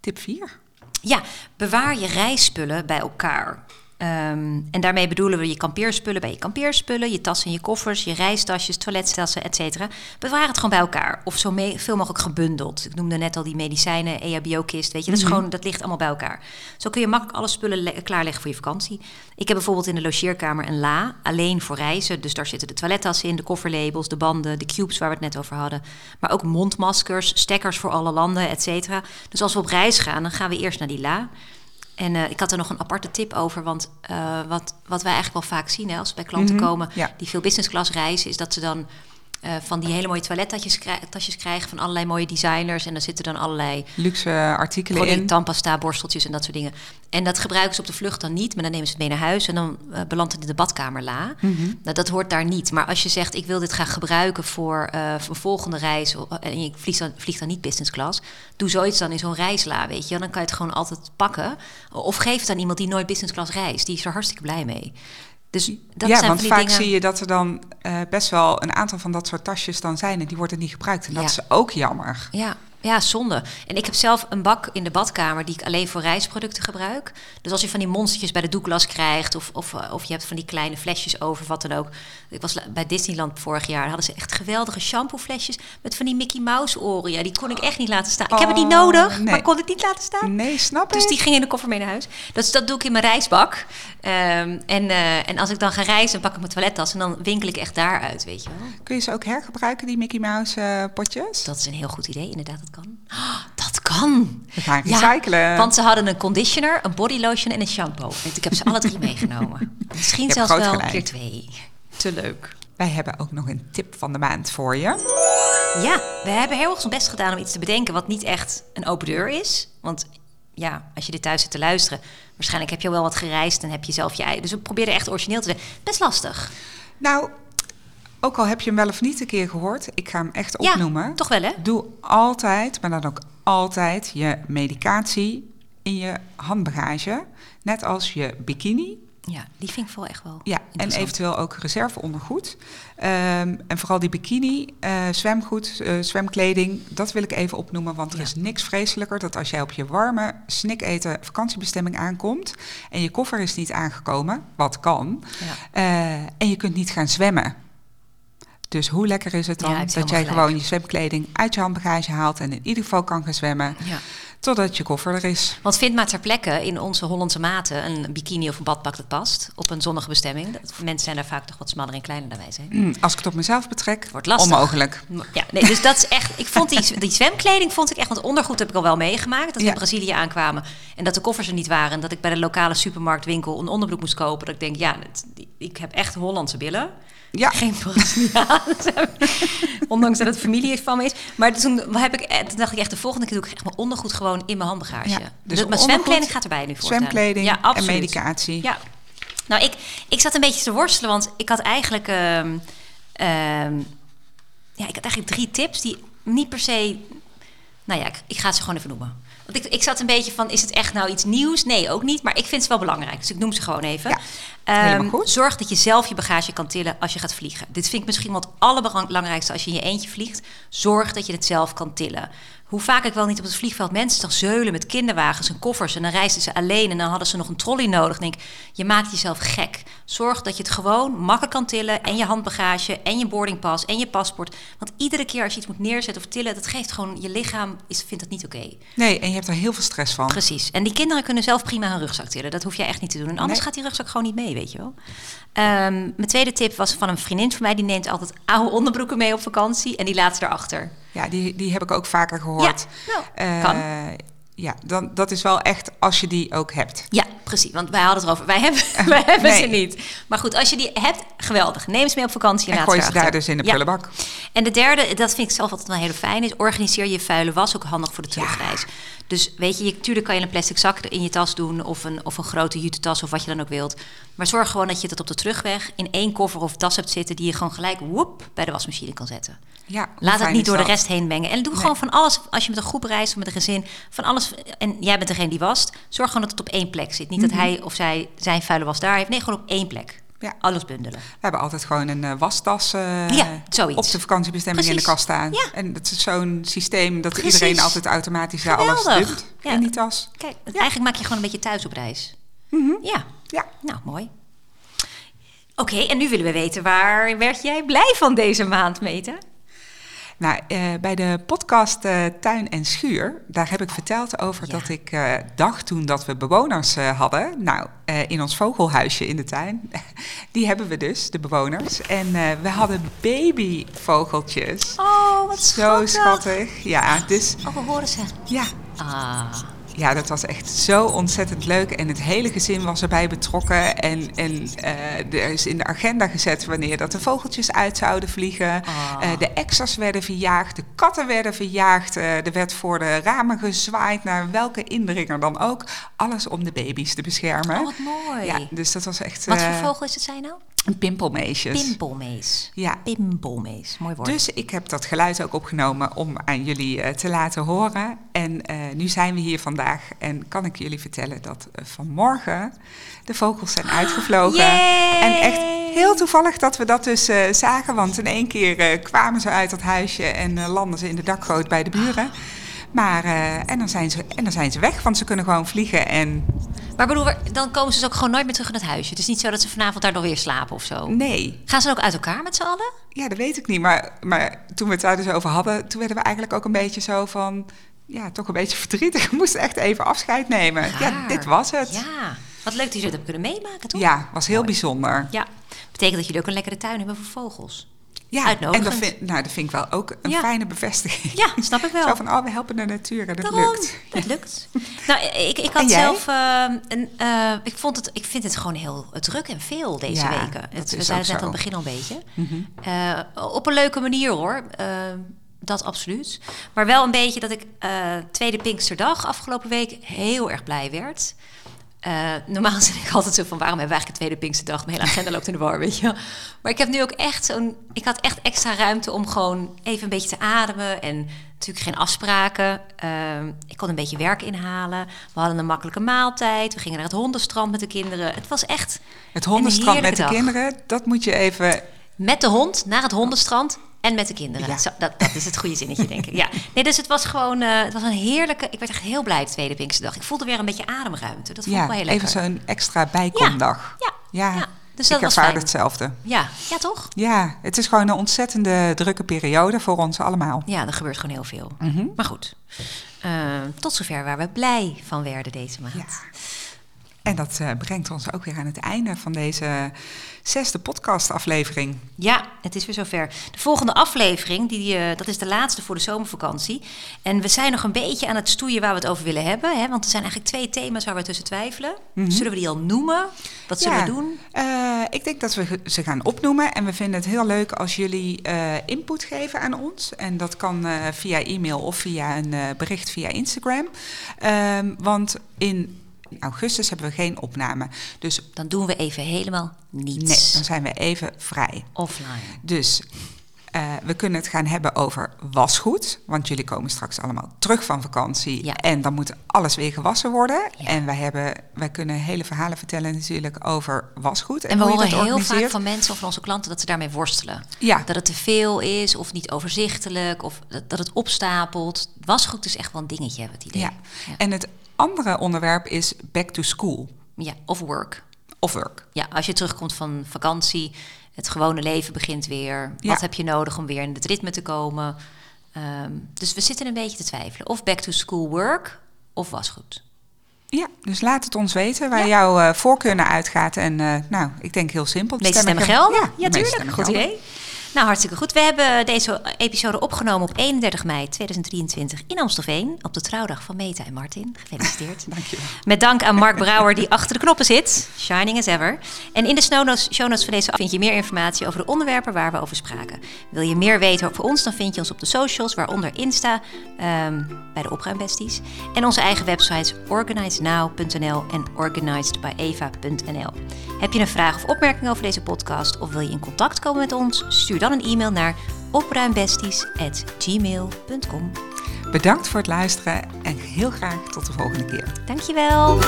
Speaker 2: tip 4.
Speaker 1: Ja, bewaar je reisspullen bij elkaar. Ehm, en daarmee bedoelen we je kampeerspullen bij je kampeerspullen, je tassen en je koffers, je reistasjes, toilettassen, et cetera. Bewaar het gewoon bij elkaar. Of zo me- veel mogelijk gebundeld. Ik noemde net al die medicijnen, EHBO-kist, weet je. Dat, is gewoon, dat ligt allemaal bij elkaar. Zo kun je makkelijk alle spullen le- klaarleggen voor je vakantie. Ik heb bijvoorbeeld in de logeerkamer een la, alleen voor reizen. Dus daar zitten de toilettassen in, de kofferlabels, de banden, de cubes waar we het net over hadden. Maar ook mondmaskers, stekkers voor alle landen, et cetera. Dus als we op reis gaan, dan gaan we eerst naar die la. En eh, ik had er nog een aparte tip over, want eh, wat, wat wij eigenlijk wel vaak zien hè, als we bij klanten komen
Speaker 2: ja.
Speaker 1: die veel business class reizen, is dat ze dan eh, van die hele mooie toilettasjes krij- tasjes krijgen van allerlei mooie designers. En daar zitten dan allerlei
Speaker 2: Luxe artikelen
Speaker 1: Gewoon
Speaker 2: in.
Speaker 1: tandpasta, borsteltjes en dat soort dingen. En dat gebruiken ze op de vlucht dan niet, maar dan nemen ze het mee naar huis en dan eh, belandt het in de badkamer la. Nou, dat hoort daar niet. Maar als je zegt, ik wil dit graag gebruiken voor, eh, voor een volgende reis en je vliegt dan, dan niet business class, doe zoiets dan in zo'n reisla, weet je. Dan kan je het gewoon altijd pakken. Of geef het aan iemand die nooit business class reist. Die is er hartstikke blij mee. Dus dat
Speaker 2: ja,
Speaker 1: zijn
Speaker 2: want vaak
Speaker 1: dingen.
Speaker 2: zie je dat er dan eh, best wel een aantal van dat soort tasjes dan zijn. En die worden niet gebruikt. En dat
Speaker 1: Ja.
Speaker 2: is ook jammer.
Speaker 1: Ja, Ja, zonde. En ik heb zelf een bak in de badkamer die ik alleen voor reisproducten gebruik. Dus als je van die monstertjes bij de Douglas krijgt... of, of, eh, of je hebt van die kleine flesjes over, wat dan ook. Ik was bij Disneyland vorig jaar. hadden ze echt geweldige shampooflesjes... met van die Mickey Mouse oren. Ja, die kon ik echt niet laten staan. ik heb het niet
Speaker 2: Oh,
Speaker 1: nodig,
Speaker 2: nee.
Speaker 1: maar kon ik niet laten staan.
Speaker 2: Nee, snap
Speaker 1: Dus
Speaker 2: ik.
Speaker 1: die ging in de koffer mee naar huis. Dus dat doe ik in mijn reisbak. Ehm, en, eh, en als ik dan ga reizen, pak ik mijn toilettas... en dan winkel ik echt daaruit, weet je wel.
Speaker 2: Kun je ze ook hergebruiken, die Mickey Mouse eh, potjes?
Speaker 1: Dat is een heel goed idee, inderdaad, dat kan. Ah, dat kan!
Speaker 2: We gaan
Speaker 1: Ja,
Speaker 2: recyclen.
Speaker 1: want ze hadden een conditioner, een body lotion en een shampoo. En ik heb ze alle drie meegenomen. Misschien zelfs wel
Speaker 2: gelijk.
Speaker 1: keer twee. Te leuk.
Speaker 2: Wij hebben ook nog een tip van de maand voor je.
Speaker 1: Ja, we hebben heel erg ons best gedaan om iets te bedenken wat niet echt een open deur is. Want ja, als je dit thuis zit te luisteren, waarschijnlijk heb je al wel wat gereisd en heb je zelf je ei. Dus we proberen echt origineel te zijn. Best lastig.
Speaker 2: Nou, ook al heb je hem wel of niet een keer gehoord, ik ga hem echt
Speaker 1: Ja,
Speaker 2: opnoemen.
Speaker 1: toch wel hè?
Speaker 2: Doe altijd, maar dan ook altijd, je medicatie in je handbagage. Net als je bikini.
Speaker 1: Ja, die vind ik wel echt wel
Speaker 2: Ja, en eventueel ook reserveondergoed. Ehm, en vooral die bikini, eh, zwemgoed, eh, zwemkleding, dat wil ik even opnoemen. Want er
Speaker 1: Ja.
Speaker 2: is niks vreselijker dat als jij op je warme, sniketen vakantiebestemming aankomt... en je koffer is niet aangekomen, wat kan,
Speaker 1: Ja.
Speaker 2: eh, en je kunt niet gaan zwemmen. Dus hoe lekker is het
Speaker 1: Ja,
Speaker 2: dan dat jij
Speaker 1: gelijk.
Speaker 2: gewoon je zwemkleding uit je handbagage haalt... en in ieder geval kan gaan zwemmen
Speaker 1: Ja.
Speaker 2: Totdat je koffer er is.
Speaker 1: Want vind maar ter plekke in onze Hollandse maten een bikini of een badpak dat past op een zonnige bestemming. Dat, mensen zijn daar vaak toch wat smaller en kleiner dan wij zijn.
Speaker 2: Hm, Als ik het op mezelf betrek,
Speaker 1: Wordt lastig.
Speaker 2: onmogelijk.
Speaker 1: Ja, nee, dus dat is echt. Ik vond die, die zwemkleding vond ik echt. Want ondergoed heb ik al wel meegemaakt. Dat we
Speaker 2: Ja.
Speaker 1: in Brazilië aankwamen en dat de koffers er niet waren. En dat ik bij de lokale supermarktwinkel een onderbroek moest kopen. Dat ik denk, ja, het- ik heb echt Hollandse billen.
Speaker 2: Ja,
Speaker 1: Geen. Ondanks dat het familie van me is. Maar toen, heb ik, eh, toen dacht ik echt, de volgende keer doe ik echt mijn ondergoed gewoon in mijn handbagage.
Speaker 2: Ja,
Speaker 1: dus mijn
Speaker 2: ondergoed,
Speaker 1: zwemkleding gaat erbij nu voor.
Speaker 2: zwemkleding
Speaker 1: ja,
Speaker 2: en
Speaker 1: absoluut.
Speaker 2: medicatie.
Speaker 1: Ja. Nou, ik, ik zat een beetje te worstelen, want ik had eigenlijk... ehm, ja, ik had eigenlijk drie tips die niet per se... Nou ja, ik, ik ga ze gewoon even noemen. Want ik, ik zat een beetje van, is het echt nou iets nieuws? Nee, ook niet. Maar ik vind ze wel belangrijk, dus ik noem ze gewoon even.
Speaker 2: Ja,
Speaker 1: Ehm,
Speaker 2: goed.
Speaker 1: Zorg dat je zelf je bagage kan tillen als je gaat vliegen. Dit vind ik misschien wel het allerbelangrijkste als je in je eentje vliegt. Zorg dat je het zelf kan tillen. Hoe vaak ik wel niet op het vliegveld mensen toch zeulen met kinderwagens en koffers. En dan reisden ze alleen en dan hadden ze nog een trolley nodig. Dan denk je maakt jezelf gek. Zorg dat je het gewoon makkelijk kan tillen. En je handbagage en je boardingpas en je paspoort. Want iedere keer als je iets moet neerzetten of tillen... dat geeft gewoon, je lichaam is, vindt dat niet oké.
Speaker 2: Nee, en je hebt er heel veel stress van.
Speaker 1: Precies. En die kinderen kunnen zelf prima hun rugzak tillen. Dat hoef jij echt niet te doen. En anders
Speaker 2: Nee.
Speaker 1: gaat die rugzak gewoon niet mee, weet je wel. Ehm, mijn tweede tip was van een vriendin van mij. Die neemt altijd oude onderbroeken mee op vakantie. En die laat ze erachter.
Speaker 2: Ja, die, die heb ik ook vaker gehoord.
Speaker 1: Ja, nou,
Speaker 2: Eh,
Speaker 1: kan.
Speaker 2: Ja, dan, dat is wel echt als je die ook hebt.
Speaker 1: Ja, precies. Want wij hadden het erover. Wij hebben, wij hebben
Speaker 2: nee.
Speaker 1: ze niet. Maar goed, als je die hebt, geweldig. Neem ze mee op vakantie en,
Speaker 2: En gooi
Speaker 1: ze
Speaker 2: daar dus in de
Speaker 1: Ja.
Speaker 2: prullenbak.
Speaker 1: En de derde, dat vind ik zelf altijd wel heel fijn, is organiseer je vuile was. Ook handig voor de terugreis. Dus weet je, je, tuurlijk kan je een plastic zak in je tas doen... of een, of een grote jute-tas of wat je dan ook wilt. Maar zorg gewoon dat je dat op de terugweg... in één koffer of tas hebt zitten... die je gewoon gelijk woep, bij de wasmachine kan zetten.
Speaker 2: Ja,
Speaker 1: Laat het niet door de rest heen mengen. En doe gewoon van alles, als je met een groep reist of met een gezin... van alles, en jij bent degene die wast... zorg gewoon dat het op één plek zit. Niet dat hij of zij zijn vuile was daar heeft. Nee, gewoon op één plek.
Speaker 2: Mhm. Ja.
Speaker 1: Alles bundelen.
Speaker 2: We hebben altijd gewoon een eh, wastas eh,
Speaker 1: Ja, zoiets.
Speaker 2: op de vakantiebestemming in de kast staan.
Speaker 1: Ja.
Speaker 2: En dat is zo'n systeem dat
Speaker 1: Precies.
Speaker 2: iedereen altijd automatisch daar alles dumpt in die tas.
Speaker 1: Kijk, eigenlijk maak je gewoon een beetje thuis op reis. Ja,
Speaker 2: Ja,
Speaker 1: nou mooi. Oké, en nu willen we weten, waar werd jij blij van deze maand, Meta?
Speaker 2: Nou, eh, bij de podcast eh, Tuin en Schuur, daar heb ik verteld over
Speaker 1: Ja.
Speaker 2: dat ik eh, dacht toen dat we bewoners hadden. Nou, in ons vogelhuisje in de tuin, die hebben we dus, de bewoners. En we hadden babyvogeltjes.
Speaker 1: Oh, wat
Speaker 2: Zo schattig. Ja, dus
Speaker 1: Oh, we horen ze.
Speaker 2: ja,
Speaker 1: Ah,
Speaker 2: Ja, dat was echt zo ontzettend leuk. En het hele gezin was erbij betrokken. En, en eh, er is in de agenda gezet wanneer dat de vogeltjes uit zouden vliegen.
Speaker 1: Ah.
Speaker 2: Eh, de extra's werden verjaagd, de katten werden verjaagd. eh, er werd voor de ramen gezwaaid naar welke indringer dan ook. Alles om de baby's te beschermen.
Speaker 1: oh, wat mooi.
Speaker 2: Ja, dus dat was echt
Speaker 1: Wat voor vogel is het zijn nou?
Speaker 2: Een pimpelmeisjes.
Speaker 1: Pimpelmees.
Speaker 2: Ja.
Speaker 1: Pimpelmees, mooi woord.
Speaker 2: Dus ik heb dat geluid ook opgenomen om aan jullie eh, te laten horen. En eh, nu zijn we hier vandaag en kan ik jullie vertellen dat eh, vanmorgen de vogels zijn uitgevlogen.
Speaker 1: Yay!
Speaker 2: En echt heel toevallig dat we dat dus zagen, want in één keer kwamen ze uit dat huisje en landden ze in de dakgoot bij de buren. Maar, en, dan zijn ze, en dan zijn ze weg, want ze kunnen gewoon vliegen. En
Speaker 1: Maar bedoel, dan komen ze dus ook gewoon nooit meer terug in het huisje. Het is niet zo dat ze vanavond daar nog weer slapen of zo.
Speaker 2: nee,
Speaker 1: Gaan ze dan ook uit elkaar met z'n allen?
Speaker 2: ja, dat weet ik niet. Maar, maar toen we het daar dus over hadden, toen werden we eigenlijk ook een beetje zo van... Ja, toch een beetje verdrietig. We moesten echt even afscheid nemen. Ja, dit was het.
Speaker 1: Ja, wat leuk dat jullie dat hebben kunnen meemaken, toch?
Speaker 2: Ja, was heel
Speaker 1: Mooi.
Speaker 2: bijzonder.
Speaker 1: Ja, betekent dat jullie ook een lekkere tuin hebben voor vogels.
Speaker 2: Ja, en dat vind, nou, dat vind ik wel ook een
Speaker 1: Ja.
Speaker 2: fijne bevestiging.
Speaker 1: Ja, snap ik wel.
Speaker 2: Zo van, oh, we helpen de natuur en dat
Speaker 1: Daarom,
Speaker 2: lukt.
Speaker 1: Dat lukt. Nou, ik, ik had zelf. eh, een, eh, ik, vond het, ik vind het gewoon heel druk en veel deze
Speaker 2: Ja,
Speaker 1: weken. Het, we zeiden het net aan het begin al een beetje.
Speaker 2: Mhm.
Speaker 1: Eh, op een leuke manier hoor. Dat absoluut. Maar wel een beetje dat ik tweede Pinksterdag afgelopen week heel erg blij werd. Eh, normaal zit ik altijd zo van waarom hebben we eigenlijk een tweede Pinksterdag? Mijn hele agenda loopt in de war, weet je. Maar ik heb nu ook echt zo'n. Ik had echt extra ruimte om gewoon even een beetje te ademen. En natuurlijk geen afspraken. Eh, ik kon een beetje werk inhalen. We hadden een makkelijke maaltijd. We gingen naar het hondenstrand met de kinderen. Het was echt
Speaker 2: Het hondenstrand met de
Speaker 1: dag.
Speaker 2: kinderen, dat moet je even...
Speaker 1: met de hond naar het hondenstrand en met de kinderen.
Speaker 2: Ja.
Speaker 1: Zo, dat, dat is het goede zinnetje, denk ik. Ja. Nee, dus het was gewoon eh, het was een heerlijke... Ik werd echt heel blij de tweede Pinksterdag. Ik voelde weer een beetje ademruimte. Dat vond ik wel heel lekker.
Speaker 2: even zo'n extra bijkomdag.
Speaker 1: Ja,
Speaker 2: Ja,
Speaker 1: ja. Dus dat
Speaker 2: ik
Speaker 1: was
Speaker 2: ervaar
Speaker 1: fijn.
Speaker 2: hetzelfde.
Speaker 1: Ja, ja, toch?
Speaker 2: Ja, het is gewoon een ontzettende drukke periode voor ons allemaal.
Speaker 1: Ja, er gebeurt gewoon heel veel.
Speaker 2: Mhm.
Speaker 1: Maar goed, eh, tot zover waar we blij van werden deze maand.
Speaker 2: En dat eh, brengt ons ook weer aan het einde van deze zesde podcastaflevering.
Speaker 1: Ja, het is weer zover. De volgende aflevering, die, eh, dat is de laatste voor de zomervakantie. En we zijn nog een beetje aan het stoeien waar we het over willen hebben. Hè? Want er zijn eigenlijk twee thema's waar we tussen twijfelen. Zullen we die al noemen? Wat zullen
Speaker 2: Ja,
Speaker 1: we doen?
Speaker 2: eh, ik denk dat we ze gaan opnoemen. En we vinden het heel leuk als jullie input geven aan ons. En dat kan via e-mail of via een bericht via Instagram. Ehm, want in augustus hebben we geen opname. Dus
Speaker 1: Dan doen we even helemaal niets.
Speaker 2: nee, dan zijn we even vrij.
Speaker 1: Offline.
Speaker 2: Dus eh, we kunnen het gaan hebben over wasgoed. Want jullie komen straks allemaal terug van vakantie.
Speaker 1: Ja.
Speaker 2: En dan moet alles weer gewassen worden.
Speaker 1: Ja.
Speaker 2: En wij, hebben, wij kunnen hele verhalen vertellen natuurlijk over wasgoed.
Speaker 1: En we
Speaker 2: hoe je
Speaker 1: horen heel vaak van mensen of van onze klanten dat ze daarmee worstelen.
Speaker 2: Ja,
Speaker 1: Dat het te veel is of niet overzichtelijk of dat, dat het opstapelt. Wasgoed is echt wel een dingetje, hebben we het idee.
Speaker 2: ja. En het andere onderwerp is back to school
Speaker 1: Ja, of work.
Speaker 2: of work.
Speaker 1: Ja, als je terugkomt van vakantie, het gewone leven begint weer.
Speaker 2: Ja.
Speaker 1: Wat heb je nodig om weer in het ritme te komen? Ehm, dus we zitten een beetje te twijfelen. Of back to school work of wasgoed.
Speaker 2: Ja, dus laat het ons weten waar
Speaker 1: Ja.
Speaker 2: jouw eh, voorkeur naar uitgaat. En eh, nou, ik denk heel simpel.
Speaker 1: De meeste stemmen gelden? Ja,
Speaker 2: de meeste
Speaker 1: tuurlijk.
Speaker 2: stemmen
Speaker 1: Goed idee. Nou, hartstikke goed. We hebben deze episode opgenomen op 31 mei 2023 in Amstelveen. Op de trouwdag van Meta en Martin. Gefeliciteerd.
Speaker 2: Dankjewel.
Speaker 1: Met dank aan Mark Brouwer die achter de knoppen zit. Shining as ever. En in de show notes, show notes van deze af vind je meer informatie over de onderwerpen waar we over spraken. Wil je meer weten over ons, dan vind je ons op de socials, waaronder Insta, ehm, bij de Opruimbesties. En onze eigen websites organizednow.nl en organizedbyeva.nl. Heb je een vraag of opmerking over deze podcast of wil je in contact komen met ons? Stuur dan een e-mail naar opruimbesties.gmail.com.
Speaker 2: Bedankt voor het luisteren en heel graag tot de volgende keer.
Speaker 1: Dankjewel!